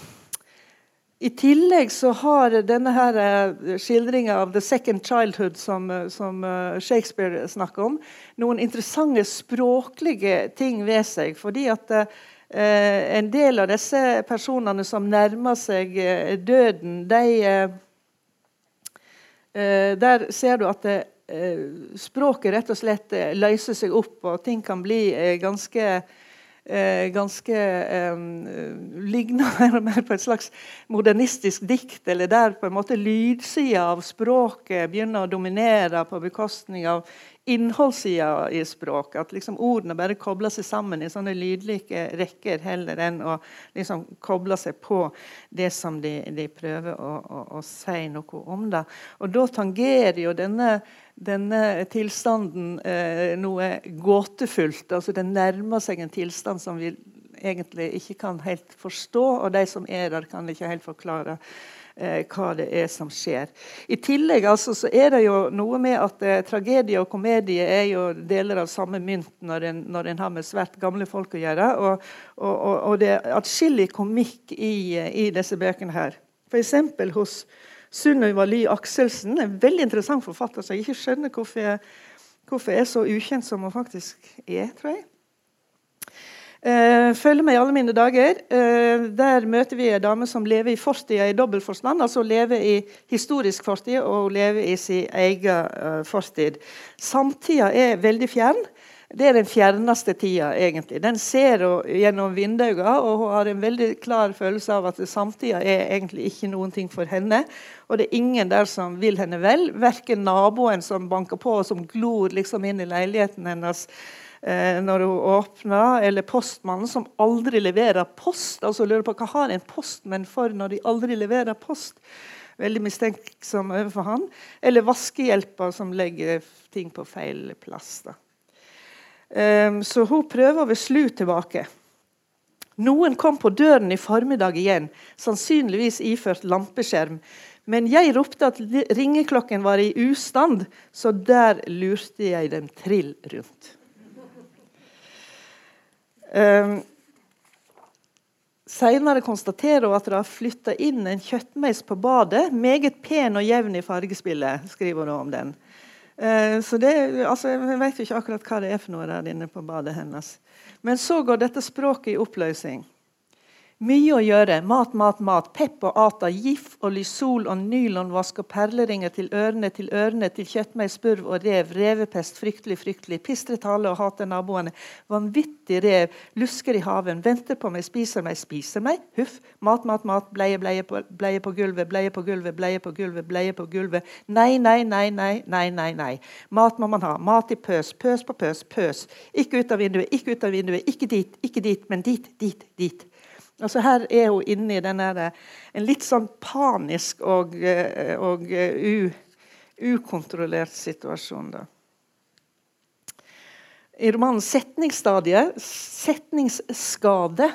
I tillegg så har denne her uh, skildringa av 'the second childhood' som, som uh, Shakespeare snakker om, noen interessante språklige ting ved seg. fordi at eh, en del av disse personene som nærmer seg døden, de Eh, der ser du at det, eh, språket rett og slett eh, løser seg opp, og ting kan bli ganske eh, ganske eh, ligner mer og mer på et slags modernistisk dikt, eller der på en måte lydsida av språket begynner å dominere på bekostning av innholdssida i språket. At liksom ordene bare kobler seg sammen i sånne lydlike rekker heller enn å liksom koble seg på det som de, de prøver å, å, å, si noe om. Da. Og da tangerer jo denne, denne tilstanden eh, noe gåtefullt. altså Den nærmer seg en tilstand som vi egentlig ikke kan helt forstå, og de som er der, kan ikke helt forklare eh, hva det er som skjer. I tillegg altså, så er det jo noe med at eh, tragedie og komedie er jo deler av samme mynt når en, når en har med svært gamle folk å gjøre. Og, og, og, og det er atskillig komikk i, i, disse bøkene her. F.eks. hos Sunniva Ly Akselsen, en veldig interessant forfatter som jeg ikke skjønner hvorfor jeg, hvorfor jeg er så ukjent som hun faktisk er, tror jeg. Uh, følg med i alle mine dager. Uh, der møter vi en dame som lever i fortida i dobbel forstand. Altså lever i historisk fortid og lever i sin egen uh, fortid. Samtida er veldig fjern. Det er den fjerneste tida, egentlig. Den ser gjennom vinduene, og hun har en veldig klar følelse av at samtida er egentlig ikke noen ting for henne. Og det er ingen der som vil henne vel. Verken naboen som banker på og som glor liksom inn i leiligheten hennes eh, når hun åpner, eller postmannen som aldri leverer post. altså lurer på Hva har en postmenn for når de aldri leverer post? Veldig mistenksom overfor han. Eller vaskehjelper som legger ting på feil plass. Um, så hun prøver å være slu tilbake. Noen kom på døren i formiddag igjen, sannsynligvis iført lampeskjerm. Men jeg ropte at ringeklokken var i ustand, så der lurte jeg dem trill rundt. Um, Senere konstaterer hun at det har flytta inn en kjøttmeis på badet. Meget pen og jevn i fargespillet, skriver hun om den. Uh, så det, altså, Jeg vet jo ikke akkurat hva det er for noe der inne på badet hennes. Men så går dette språket i oppløsning. Mye å gjøre. Mat, mat, mat. Pepp og ata. Gif og lysol og nylonvask og perleringer til ørene, til ørene, til kjøttmeis, spurv og rev. Revepest. Fryktelig, fryktelig. Pistre tale og hate naboene. Vanvittig rev. Lusker i haven. Venter på meg, spiser meg, spiser meg. Huff. Mat, mat, mat. Bleie, bleie på, bleie på gulvet, bleie på gulvet, bleie på gulvet, bleie på gulvet. Nei, nei, nei, nei, nei, nei. nei. Mat må man ha. Mat i pøs. Pøs på pøs. Pøs. Ikke ut av vinduet, ikke ut av vinduet. Ikke dit, ikke dit, men dit, dit, dit. Altså Her er hun inne i denne, en litt sånn panisk og, eh, og eh, u, ukontrollert situasjon. Da. I romanen 'Setningsstadiet', 'setningsskade',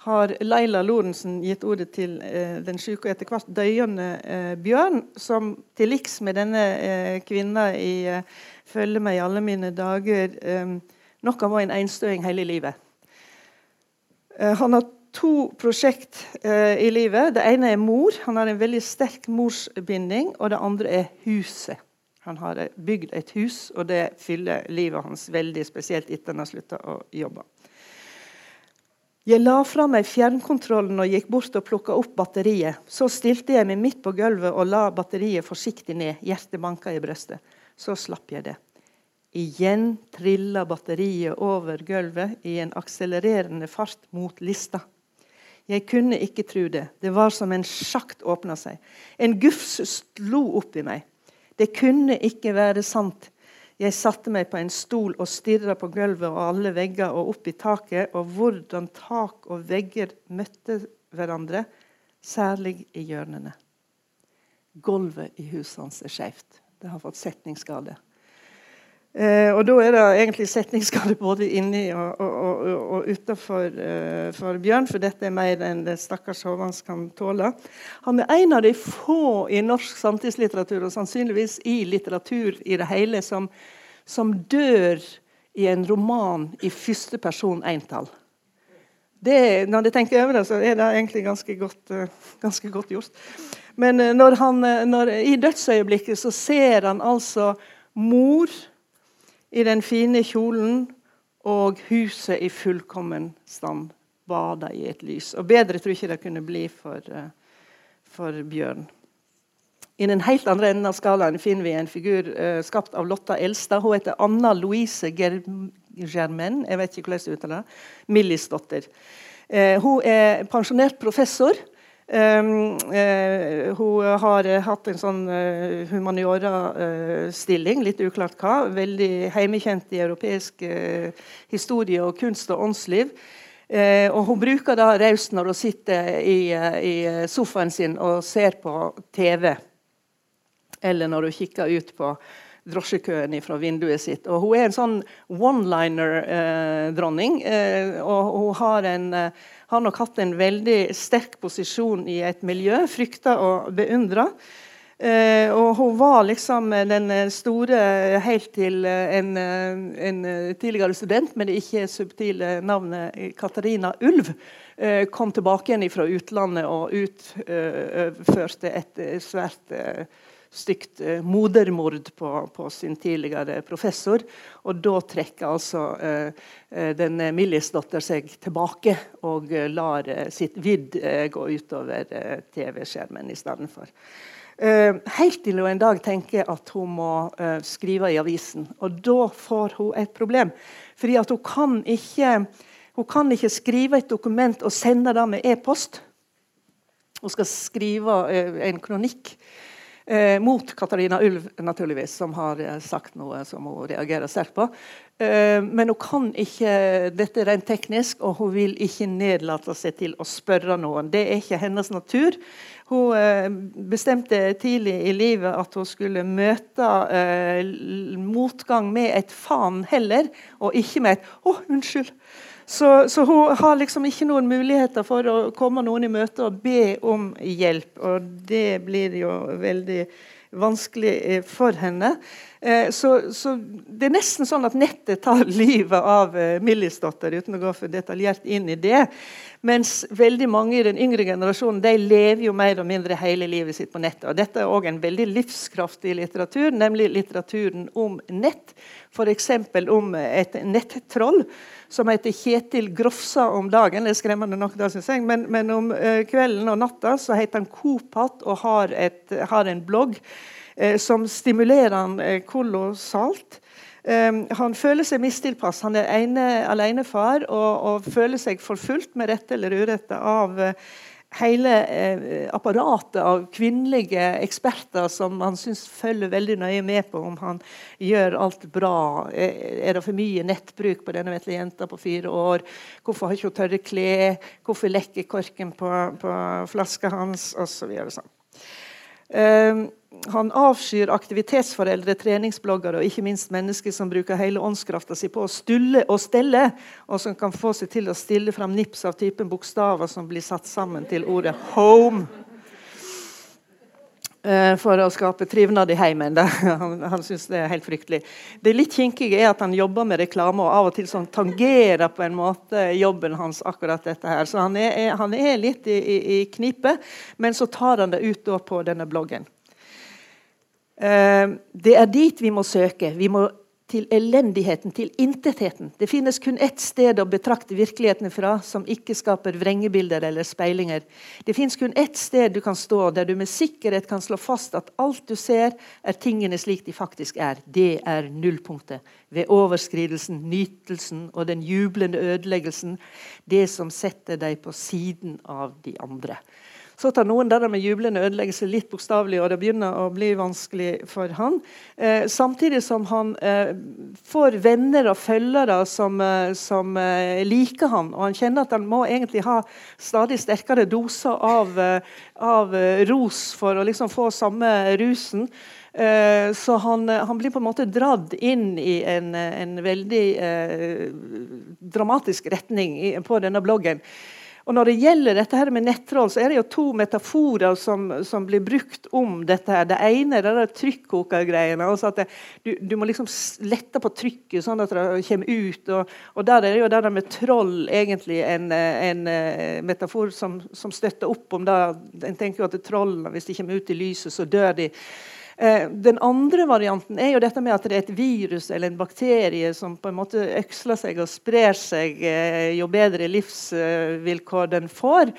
har Laila Lorentzen gitt ordet til eh, den syke og etter hvert døyende eh, Bjørn, som til liks med denne eh, kvinna i eh, 'Følge meg i alle mine dager' eh, nok har vært en enstøing hele livet. han har to prosjekt eh, i livet. Det ene er mor. Han har en veldig sterk morsbinding. Og det andre er huset. Han har bygd et hus, og det fyller livet hans veldig, spesielt etter han har slutta å jobbe. Jeg la fra meg fjernkontrollen og gikk bort og plukka opp batteriet. Så stilte jeg meg midt på gulvet og la batteriet forsiktig ned. Hjertet banka i brystet. Så slapp jeg det. Igjen trilla batteriet over gulvet i en akselererende fart mot lista. Jeg kunne ikke tro det. Det var som en sjakt åpna seg. En gufs slo opp i meg. Det kunne ikke være sant. Jeg satte meg på en stol og stirra på gulvet og alle vegger og opp i taket, og hvordan tak og vegger møtte hverandre, særlig i hjørnene. Gulvet i huset hans er skeivt. Det har fått setningsskade. Eh, og Da er det egentlig setningsskade både inni og, og, og, og utenfor eh, Bjørn, for dette er mer enn det stakkars Håvans kan tåle. Han er en av de få i norsk samtidslitteratur, og sannsynligvis i litteratur i det hele, som, som dør i en roman i første person entall. Det, når jeg tenker over det, så er det egentlig ganske godt, uh, ganske godt gjort. Men uh, når han, uh, når, i dødsøyeblikket så ser han altså mor i den fine kjolen og huset i fullkommen stand. Bada i et lys. Og bedre tror jeg ikke det kunne bli for, eh, for Bjørn. I den helt andre enden av skalaen finner vi en figur uh, skapt av Lotta Elstad. Hun heter Anna Louise Germain, jeg vet ikke hvordan det uttaler Millisdotter. Uh, hun er pensjonert professor. Um, uh, hun har hatt en sånn uh, humaniora-stilling, litt uklart hva. Veldig heimekjent i europeisk historie og kunst og åndsliv. og hun bruker da raust når hun sitter i, i, sofaen sin og ser på TV. Eller når hun kikker ut på drosjekøen fra vinduet sitt. Og hun er en sånn one-liner-dronning. og hun har en har nok hatt en veldig sterk posisjon i et miljø, frykta og beundra. Eh, og hun var liksom den store helt til en, en, tidligere student med det ikke subtile navnet Katarina Ulv eh, kom tilbake igjen fra utlandet og utførte et svært eh, stygt eh, modermord på, på, sin tidligere professor. Og da trekker altså eh, eh den Millis-datter seg tilbake og eh, lar eh, sitt vidd eh, gå utover TV-skjermen istedenfor. Uh, helt til hun en dag tenker at hun må skrive i avisen. Og da får hun et problem. Fordi at hun kan ikke, hun kan ikke skrive et dokument og sende det med e-post. Hun skal skrive en kronikk. Eh, mot Katarina Ulv, naturligvis, som har eh, sagt noe som hun reagerer sterkt på. Eh, men hun kan ikke dette rent teknisk, og hun vil ikke nedlate seg til å spørre noen. Det er ikke hennes natur. Hun eh, bestemte tidlig i livet at hun skulle møte eh, motgang med et faen heller, og ikke med et 'å, unnskyld'. Så, så, hun har liksom ikke noen muligheter for å komme noen i møte og be om hjelp. Og det blir jo veldig vanskelig eh, for henne. Eh, så, så, det er nesten sånn at nettet tar livet av eh, Millisdotter, uten å gå for detaljert inn i det. Mens veldig mange i den yngre generasjonen de lever jo mer og mindre hele livet sitt på nettet. Og dette er òg en veldig livskraftig litteratur, nemlig litteraturen om nett. F.eks. om et nettroll som heter Kjetil Grofsa om dagen. Det er skremmende nok, da, syns jeg. Men, men om eh, kvelden og natta så heter han Kopat og har, et, har en blogg eh, som stimulerer han eh, kolossalt. Um, han føler seg mistilpass. Han er ene, alenefar og, og føler seg forfulgt, med rette eller urette, av uh, hele eh, apparatet av kvinnelige eksperter som han syns følger veldig nøye med på om han gjør alt bra. Er det for mye nettbruk på denne vesle jenta på fire år? Hvorfor har ikke hun tørre klær? Hvorfor lekker korken på, på flaska hans? Og så videre, sånn. Um, han avskyr aktivitetsforeldre, treningsbloggere og ikke minst mennesker som bruker hele åndskrafta si på å stulle og stelle, og som kan få seg til å stille fram nips av typen bokstaver som blir satt sammen til ordet 'home'. Uh, for å skape trivnad i heimen. han han syns det er helt fryktelig. Det litt kinkige er at han jobber med reklame og av og til sånn tangerer på en måte jobben hans. akkurat dette her. Så han er, han er litt i, i, i knipe, men så tar han det ut på denne bloggen. Eh, det er dit vi må søke. Vi må til elendigheten, til intetheten. Det finnes kun ett sted å betrakte virkeligheten fra som ikke skaper vrengebilder eller speilinger. Det finnes kun ett sted du kan stå der du med sikkerhet kan slå fast at alt du ser, er tingene slik de faktisk er. Det er nullpunktet. Ved overskridelsen, nytelsen og den jublende ødeleggelsen. Det som setter deg på siden av de andre. Så tar noen det med jublende ødeleggelse litt bokstavelig, og det begynner å bli vanskelig for han. Eh, samtidig som han eh, får venner og følgere som, eh, som eh, liker han, og han kjenner at han må egentlig ha stadig sterkere doser av, eh, av eh, ros for å liksom få samme rusen. Så han, han, blir på en måte dratt inn i en, en veldig dramatisk retning på denne bloggen. Og Når det gjelder dette her med nettroll, så er det jo to metaforer som, som blir brukt om dette. her. Det ene er det trykkokergreiene. Altså at det, du, du, må liksom lette på trykket sånn at det kommer ut. Og, og der er det jo det med troll egentlig en, en, en metafor som, som, støtter opp om det. En tenker jo at trollene, hvis de kommer ut i lyset, så dør de. Eh, den andre varianten er jo dette med at det er et virus eller en bakterie som på en måte øksler seg og sprer seg eh, jo bedre livsvilkår den får.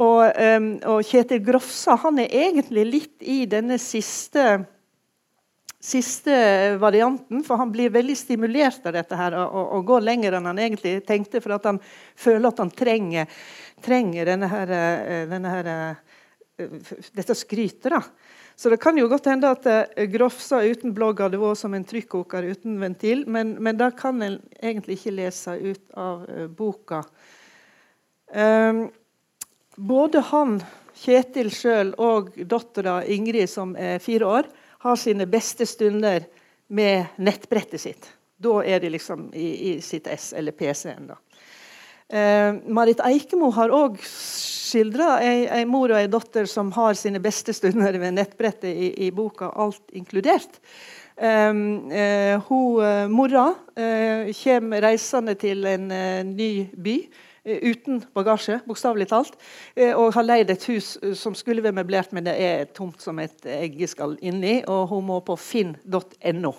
Og, eh, og Kjetil Grofsa han er egentlig litt i denne siste siste varianten, for han blir veldig stimulert av dette her, og, og går lenger enn han egentlig tenkte, for at han føler at han trenger, trenger denne her, denne her, dette skrytet. Så det kan jo godt hende at uh, Grofsa uten blogg hadde vært som en trykkoker uten ventil, men, men det kan en egentlig ikke lese ut av uh, boka. Um, både han, Kjetil sjøl, og dattera Ingrid, som er fire år, har sine beste stunder med nettbrettet sitt. Da er de liksom i, i sitt S, eller PC-en. da. Eh, Marit Eikemo har òg skildra ei, mor og ei datter som har sine beste stunder ved nettbrettet i, i boka, alt inkludert. Um, eh, hun, uh, mora uh, kommer reisende til en ny by uten bagasje, bokstavelig talt. og har leid et hus som skulle være møblert, men det er tomt som et eggeskall inni. Og hun må på finn.no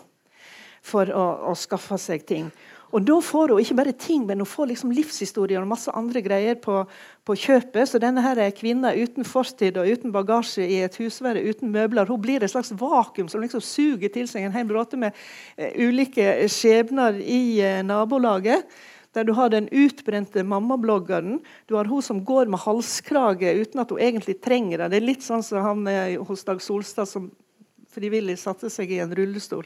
for å, å, skaffe seg ting. Og Da får hun ikke bare ting, men hun får liksom livshistorier og masse andre greier på, på kjøpet. Så denne her kvinna uten fortid og uten bagasje i et husvære uten møbler hun blir et slags vakuum som liksom suger til seg en hel bråte med uh, ulike skjebner i uh, nabolaget. Der du har den utbrente mammabloggeren. Du har hun som går med halskrage uten at hun egentlig trenger det. Det er litt sånn som han eh, hos Dag Solstad som frivillig satte seg i en rullestol.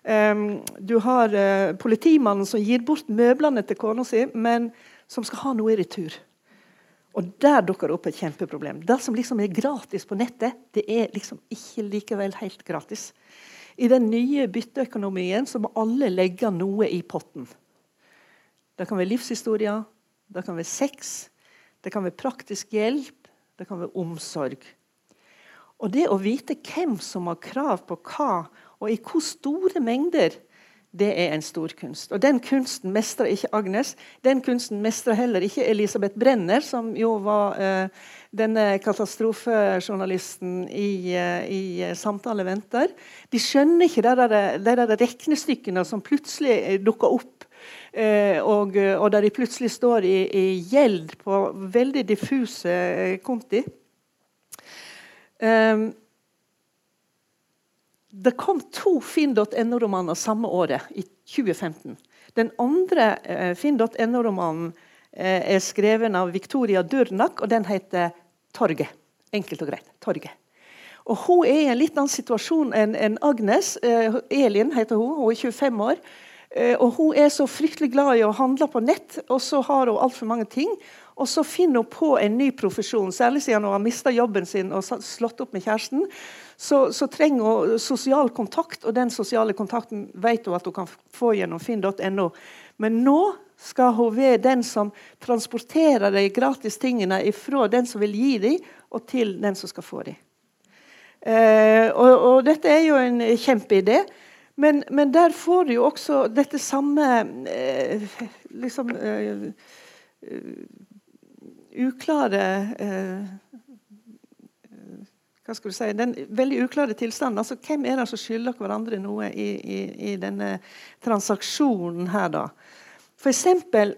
Um, du har uh, politimannen som gir bort møblene til kona si, men som skal ha noe i retur. Og Der dukker det opp et kjempeproblem. Det som liksom er gratis på nettet, det er liksom ikke likevel helt gratis. I den nye bytteøkonomien så må alle legge noe i potten. Det kan være livshistorier, det kan være sex, det kan være praktisk hjelp, det kan være omsorg. Og det å vite hvem som har krav på hva, og i hvor store mengder, det er en stor kunst. Og Den kunsten mestrer ikke Agnes. Den kunsten mestrer heller ikke Elisabeth Brenner, som jo var eh, denne katastrofejournalisten i, uh, i uh, 'Samtale venter'. De skjønner ikke de der, de der regnestykkene som plutselig dukker opp. og, og der de plutselig står i, i gjeld på veldig diffuse konti. Um, det kom to finn.no-romaner samme året, i 2015. Den andre eh, finn.no-romanen eh, er skrevet av Victoria Durnak, og den heter 'Torget'. Enkelt og greit. Torget. Og Hun er i en litt annen situasjon enn en Agnes. Eh, Elin heter hun. Hun er 25 år. Eh, og Hun er så fryktelig glad i å handle på nett, og så har hun altfor mange ting. Og så finner hun på en ny profesjon, særlig siden hun har mista jobben sin og slått opp med kjæresten. Så, så, trenger hun sosial kontakt, og den sosiale kontakten vet hun at hun kan få gjennom finn.no. Men nå skal hun være den som transporterer de gratis tingene fra den som vil gi dem, og til den som skal få dem. Eh, og, og, dette er jo en kjempeidé. Men, men der får du jo også dette samme eh, liksom eh, uklare eh, hva skal du si, Den veldig uklare tilstanden. altså Hvem er det som skylder hverandre noe i, i, i denne transaksjonen her, da? For eksempel,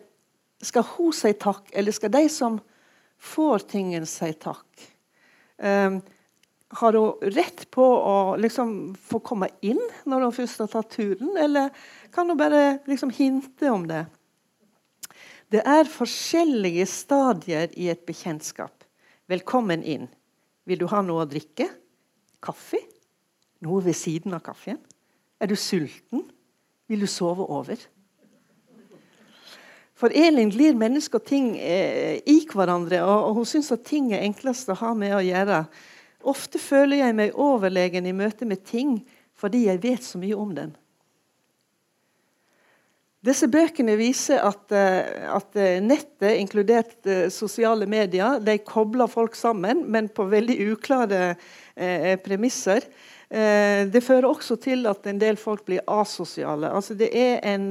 skal hun si takk, eller skal de som får tingen, si takk? Um, har hun rett på å liksom få komme inn når hun først har tatt turen, eller kan hun bare liksom hinte om det? Det er forskjellige stadier i et bekjentskap. Velkommen inn. Vil du ha noe å drikke? Kaffe? Noe ved siden av kaffen? Er du sulten? Vil du sove over? For Elin glir mennesker og ting eh, i hverandre, og, og hun syns at ting er enklest å ha med å gjøre. Ofte føler jeg meg overlegen i møte med ting fordi jeg vet så mye om dem. Disse bøkene viser at, eh, at, eh, nettet, inkludert eh, sosiale medier, de kobler folk sammen, men på veldig uklare eh, premisser. Eh, det fører også til at en del folk blir asosiale. Altså det, er en,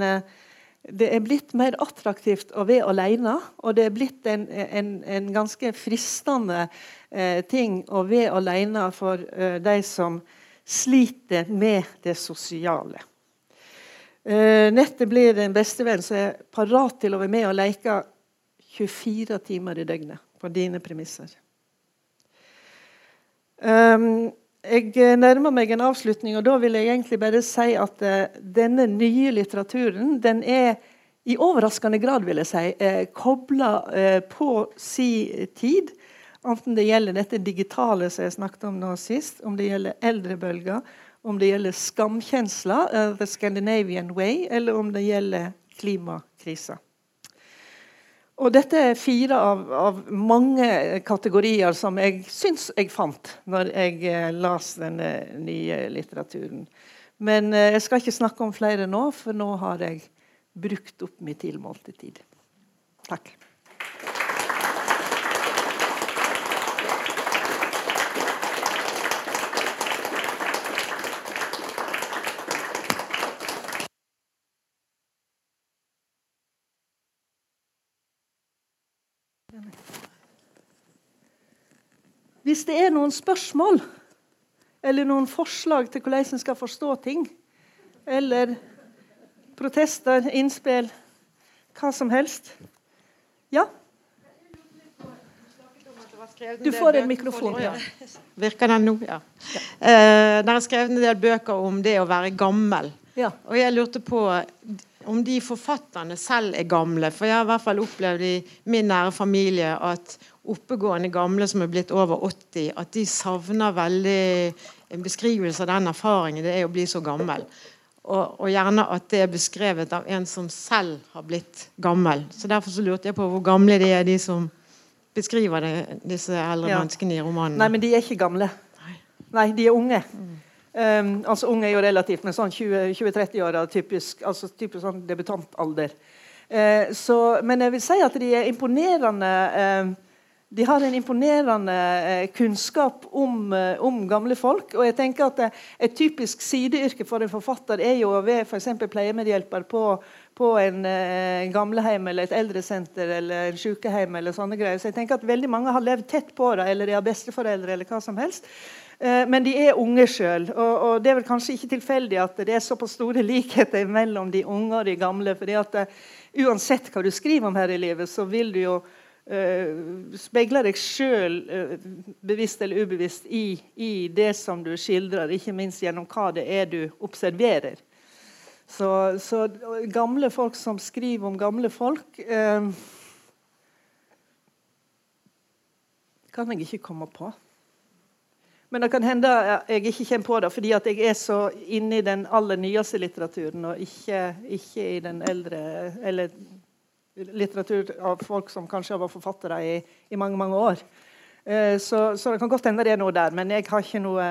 det er blitt mer attraktivt å være alene, og det er blitt en, en, en ganske fristende eh, ting å være alene for de som sliter med det sosiale. Eh, nettet blir en bestevenn som er parat til å være med og leke 24 timer i døgnet på dine premisser. Um, jeg eh, nærmer meg en avslutning, og da vil jeg egentlig bare si at uh, denne nye litteraturen den er i overraskende grad vil jeg si, uh, kobla uh, på si tid. Enten det gjelder dette digitale som jeg snakket om nå sist, om det gjelder eldrebølger, om det gjelder skamkjensler, The Scandinavian Way, eller om det gjelder klimakrisa. Og dette er fire av, av, mange kategorier som jeg syns jeg fant når jeg eh, las denne nye litteraturen. Men eh, jeg skal ikke snakke om flere nå, for nå har jeg brukt opp min tilmålte tid. Takk. Hvis det er noen spørsmål eller noen forslag til hvordan en skal forstå ting, eller protester, innspill, hva som helst Ja? Du får en mikrofon. Ja. Virker den nå? Ja. Eh, der er skrevet en del bøker om det å være gammel. Ja. Og jeg lurte på om de forfatterne selv er gamle. For jeg har i hvert fall opplevd i min nære familie at oppegående gamle som er blitt over 80, at de savner veldig en beskrivelse av den erfaringen det er å bli så gammel. Og, og, gjerne at det er beskrevet av en som selv har blitt gammel. Så Derfor så lurte jeg på hvor gamle de er, de som beskriver det, disse eldre ja. menneskene i romanen. Nei, men de er ikke gamle. Nei, Nei de er unge. Mm. Um, altså Unge er jo relativt, men sånn 20-30-åra typisk, altså typisk sånn debutantalder. Uh, så, men jeg vil si at de er imponerende uh, de har en imponerende eh, kunnskap om, eh, om, gamle folk. og jeg tenker at eh, Et typisk sideyrke for en forfatter er jo å være for pleiemedhjelper på, på en eh, gamleheim eller et eldresenter eller en sykehjem. eller sånne greier. Så jeg tenker at veldig mange har levd tett på det, eller de har besteforeldre. eller hva som helst. Men de er unge sjøl. Og, og, det er vel kanskje ikke tilfeldig at det er såpass store likheter mellom de unge og de gamle. fordi at Uansett hva du skriver om her i livet, så vil du jo speiler deg sjøl, uh, bevisst eller ubevisst, i, i, det som du skildrer, ikke minst gjennom hva det er du observerer. Så, så gamle folk som skriver om gamle folk eh, kan jeg ikke komme på. Men det kan hende jeg ikke kommer på det fordi jeg er så inne i den aller nyeste litteraturen, og ikke, ikke i den eldre eller litteratur av folk som kanskje har vært forfattere i, i mange mange år. Eh, så, så, det kan godt hende det er noe der, men jeg har ikke noe,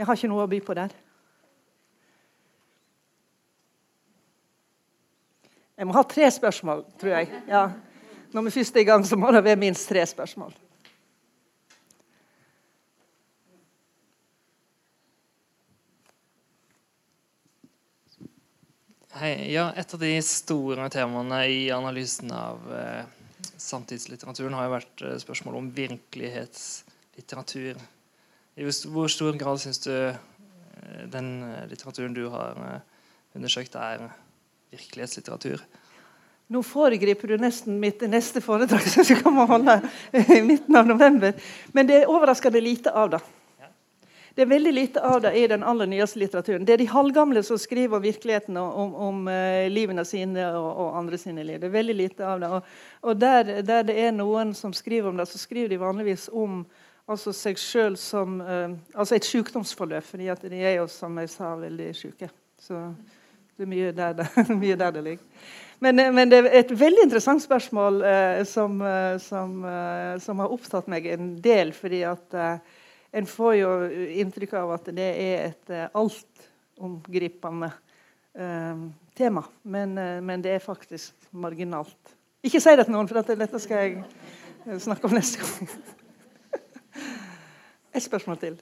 har ikke noe å by på der. Jeg må ha tre spørsmål, tror jeg. Ja. Når vi først er i gang, så må det være minst tre spørsmål. Hei. Ja, et av de store temaene i analysen av eh, samtidslitteraturen har jo vært eh, spørsmålet om virkelighetslitteratur. I hvor stor grad syns du eh, den eh, litteraturen du har eh, undersøkt, er virkelighetslitteratur? Nå foregriper du nesten mitt neste foredrag som skal komme og holde i midten av november. Men det er overraskende lite av det. Det er veldig lite av det i den aller nyeste litteraturen. Det er de halvgamle som skriver om virkeligheten og om, om uh, livene sine og, og, andre sine liv. Det er veldig lite av det. Og, og der, der, det er noen som skriver om det, så skriver de vanligvis om altså seg sjøl som uh, altså et sykdomsforløp, fordi at de er jo, som jeg sa, veldig syke. Så det er mye der det, mye der det ligger. Men, eh, men, det er et veldig interessant spørsmål uh, som, som, som, har opptatt meg en del. fordi at en får jo inntrykk av at det er et uh, altomgripende eh, tema. Men, uh, men, det er faktisk marginalt. Ikke si det til noen, for dette, skal jeg snakke om neste gang. Et spørsmål til.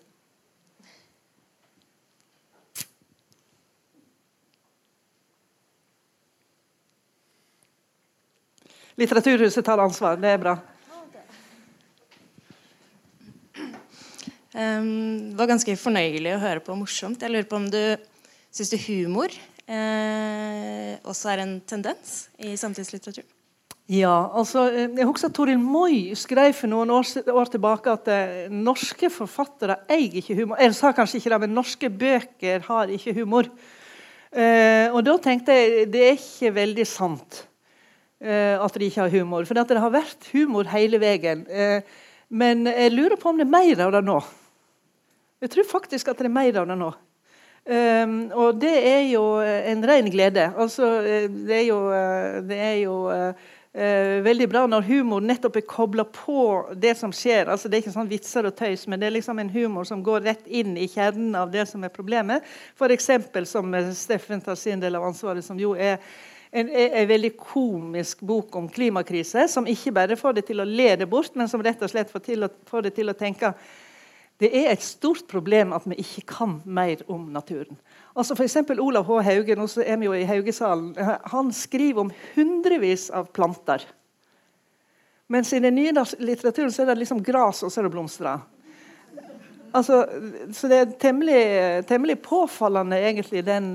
Litteraturhuset tar ansvar. Det er bra. Um, det var ganske fornøyelig å høre på morsomt. Jeg lurer på om du syns humor eh, også er en tendens i samtidslitteraturen? Ja, altså, eh, jeg husker Toril Moi skrev for noen år, år tilbake at eh, norske forfattere eier ikke humor. Jeg sa kanskje ikke det, men norske bøker har ikke humor. Eh, og da tenkte jeg det er ikke veldig sant eh, at de ikke har humor. For det har vært humor hele veien. Eh, men jeg lurer på om det er mer av det nå. Jeg tror faktisk at det er mer av det nå. Um, og det er jo en ren glede. Altså, det er jo, det er jo uh, uh, veldig bra når humor nettopp er kobla på det som skjer. Altså, det er ikke sånn vitser og tøys, men det er liksom en humor som går rett inn i kjernen av det som er problemet. F.eks. som Steffen tar sin del av ansvaret, som jo er en, en, veldig komisk bok om klimakrise, som ikke bare får det til å le det bort, men som rett og slett får, til å, får det til å tenke det er et stort problem at vi ikke kan mer om naturen. Altså F.eks. Olav H. Hauge nå er vi jo i Haugesalen, han skriver om hundrevis av planter. Mens i den nye litteraturen så er det liksom gras og så er det blomster. Altså, så det er temmelig, temmelig påfallende, egentlig, den,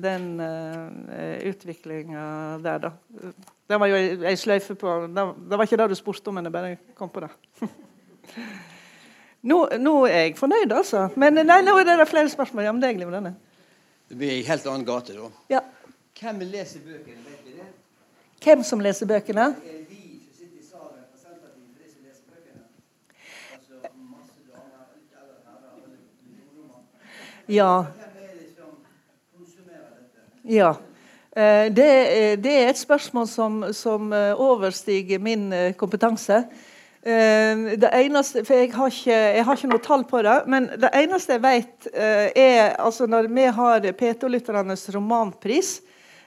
den uh, utviklinga der, da. Det var jo ei sløyfe på Det var ikke det du spurte om, men jeg bare kom på det. nå, nå, er jeg fornøyd, altså. Men nei, nå er det flere spørsmål. Ja, men det er glimrende. Det blir ei helt annen gate, da. Ja. Hvem leser bøkene? Vet vi det? Hvem som leser bøkene? Hvem som leser Ja. ja. Eh, det, det, er et spørsmål som, som eh, overstiger min eh, kompetanse. Uh, det eneste, for jeg har, ikke, jeg har, ikke, noe tall på det, men det eneste jeg vet, uh, er altså når vi har P2-lytternes romanpris,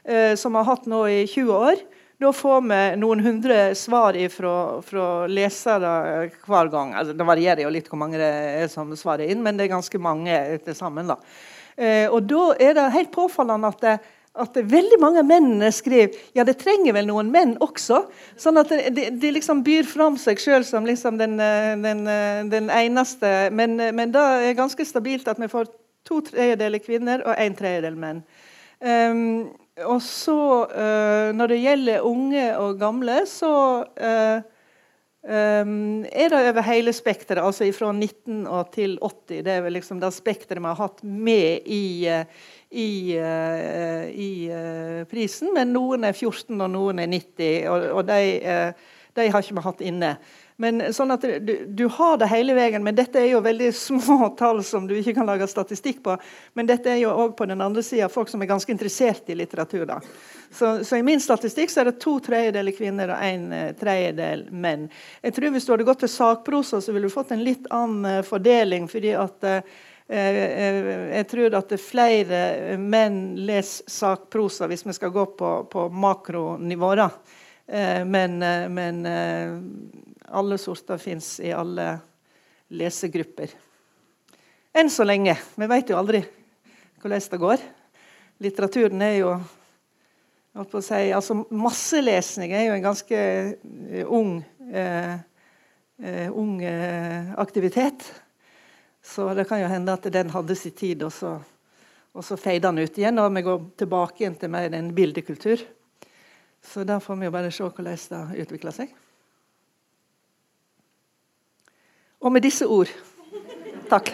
uh, som vi har hatt nå i 20 år, da får vi noen hundre svar fra lesere hver gang. Altså, det varierer jo litt hvor mange det er som svarer inn, men det er ganske mange til sammen. Da. og da er det helt påfallende at det, at veldig mange av mennene skriver ja, det trenger vel noen menn også. Sånn at de, de liksom byr fram seg sjøl som liksom den, eh, den, eh, den, eneste. Men, eh, men da er det ganske stabilt at vi får to tredjedeler kvinner og en tredjedel menn. Um, og så, uh, når det gjelder unge og gamle, så uh, um, er det over hele spekteret. Altså fra 19 og til 80. Det er vel liksom det spekteret vi har hatt med i uh, i, uh, i uh, prisen, men noen er 14 og noen er 90, og, og de, uh, de, har ikke vi hatt inne. Men sånn at du, du, har det hele veien, men dette er jo veldig små tall som du ikke kan lage statistikk på. Men dette er jo òg på den andre sida folk som er ganske interessert i litteratur. da. Så, så, i min statistikk så er det to tredjedeler kvinner og en tredjedel menn. Jeg tror Hvis du hadde gått til sakprosa, så ville du fått en litt annen fordeling. fordi at Eh, eh, jeg tror at flere menn leser sakprosa hvis vi skal gå på, på makronivå. Eh, men, men alle sorter fins i alle lesegrupper. Enn så lenge. Vi vet jo aldri hvordan det går. Litteraturen er jo si, altså Masselesning er jo en ganske ung, eh, ung aktivitet. Så det kan jo hende at den hadde sin tid, og så, og så feide den ut igjen. Og vi går tilbake igjen til mer en bildekultur. Så da får vi jo bare se hvordan det utvikler seg. Og med disse ord takk.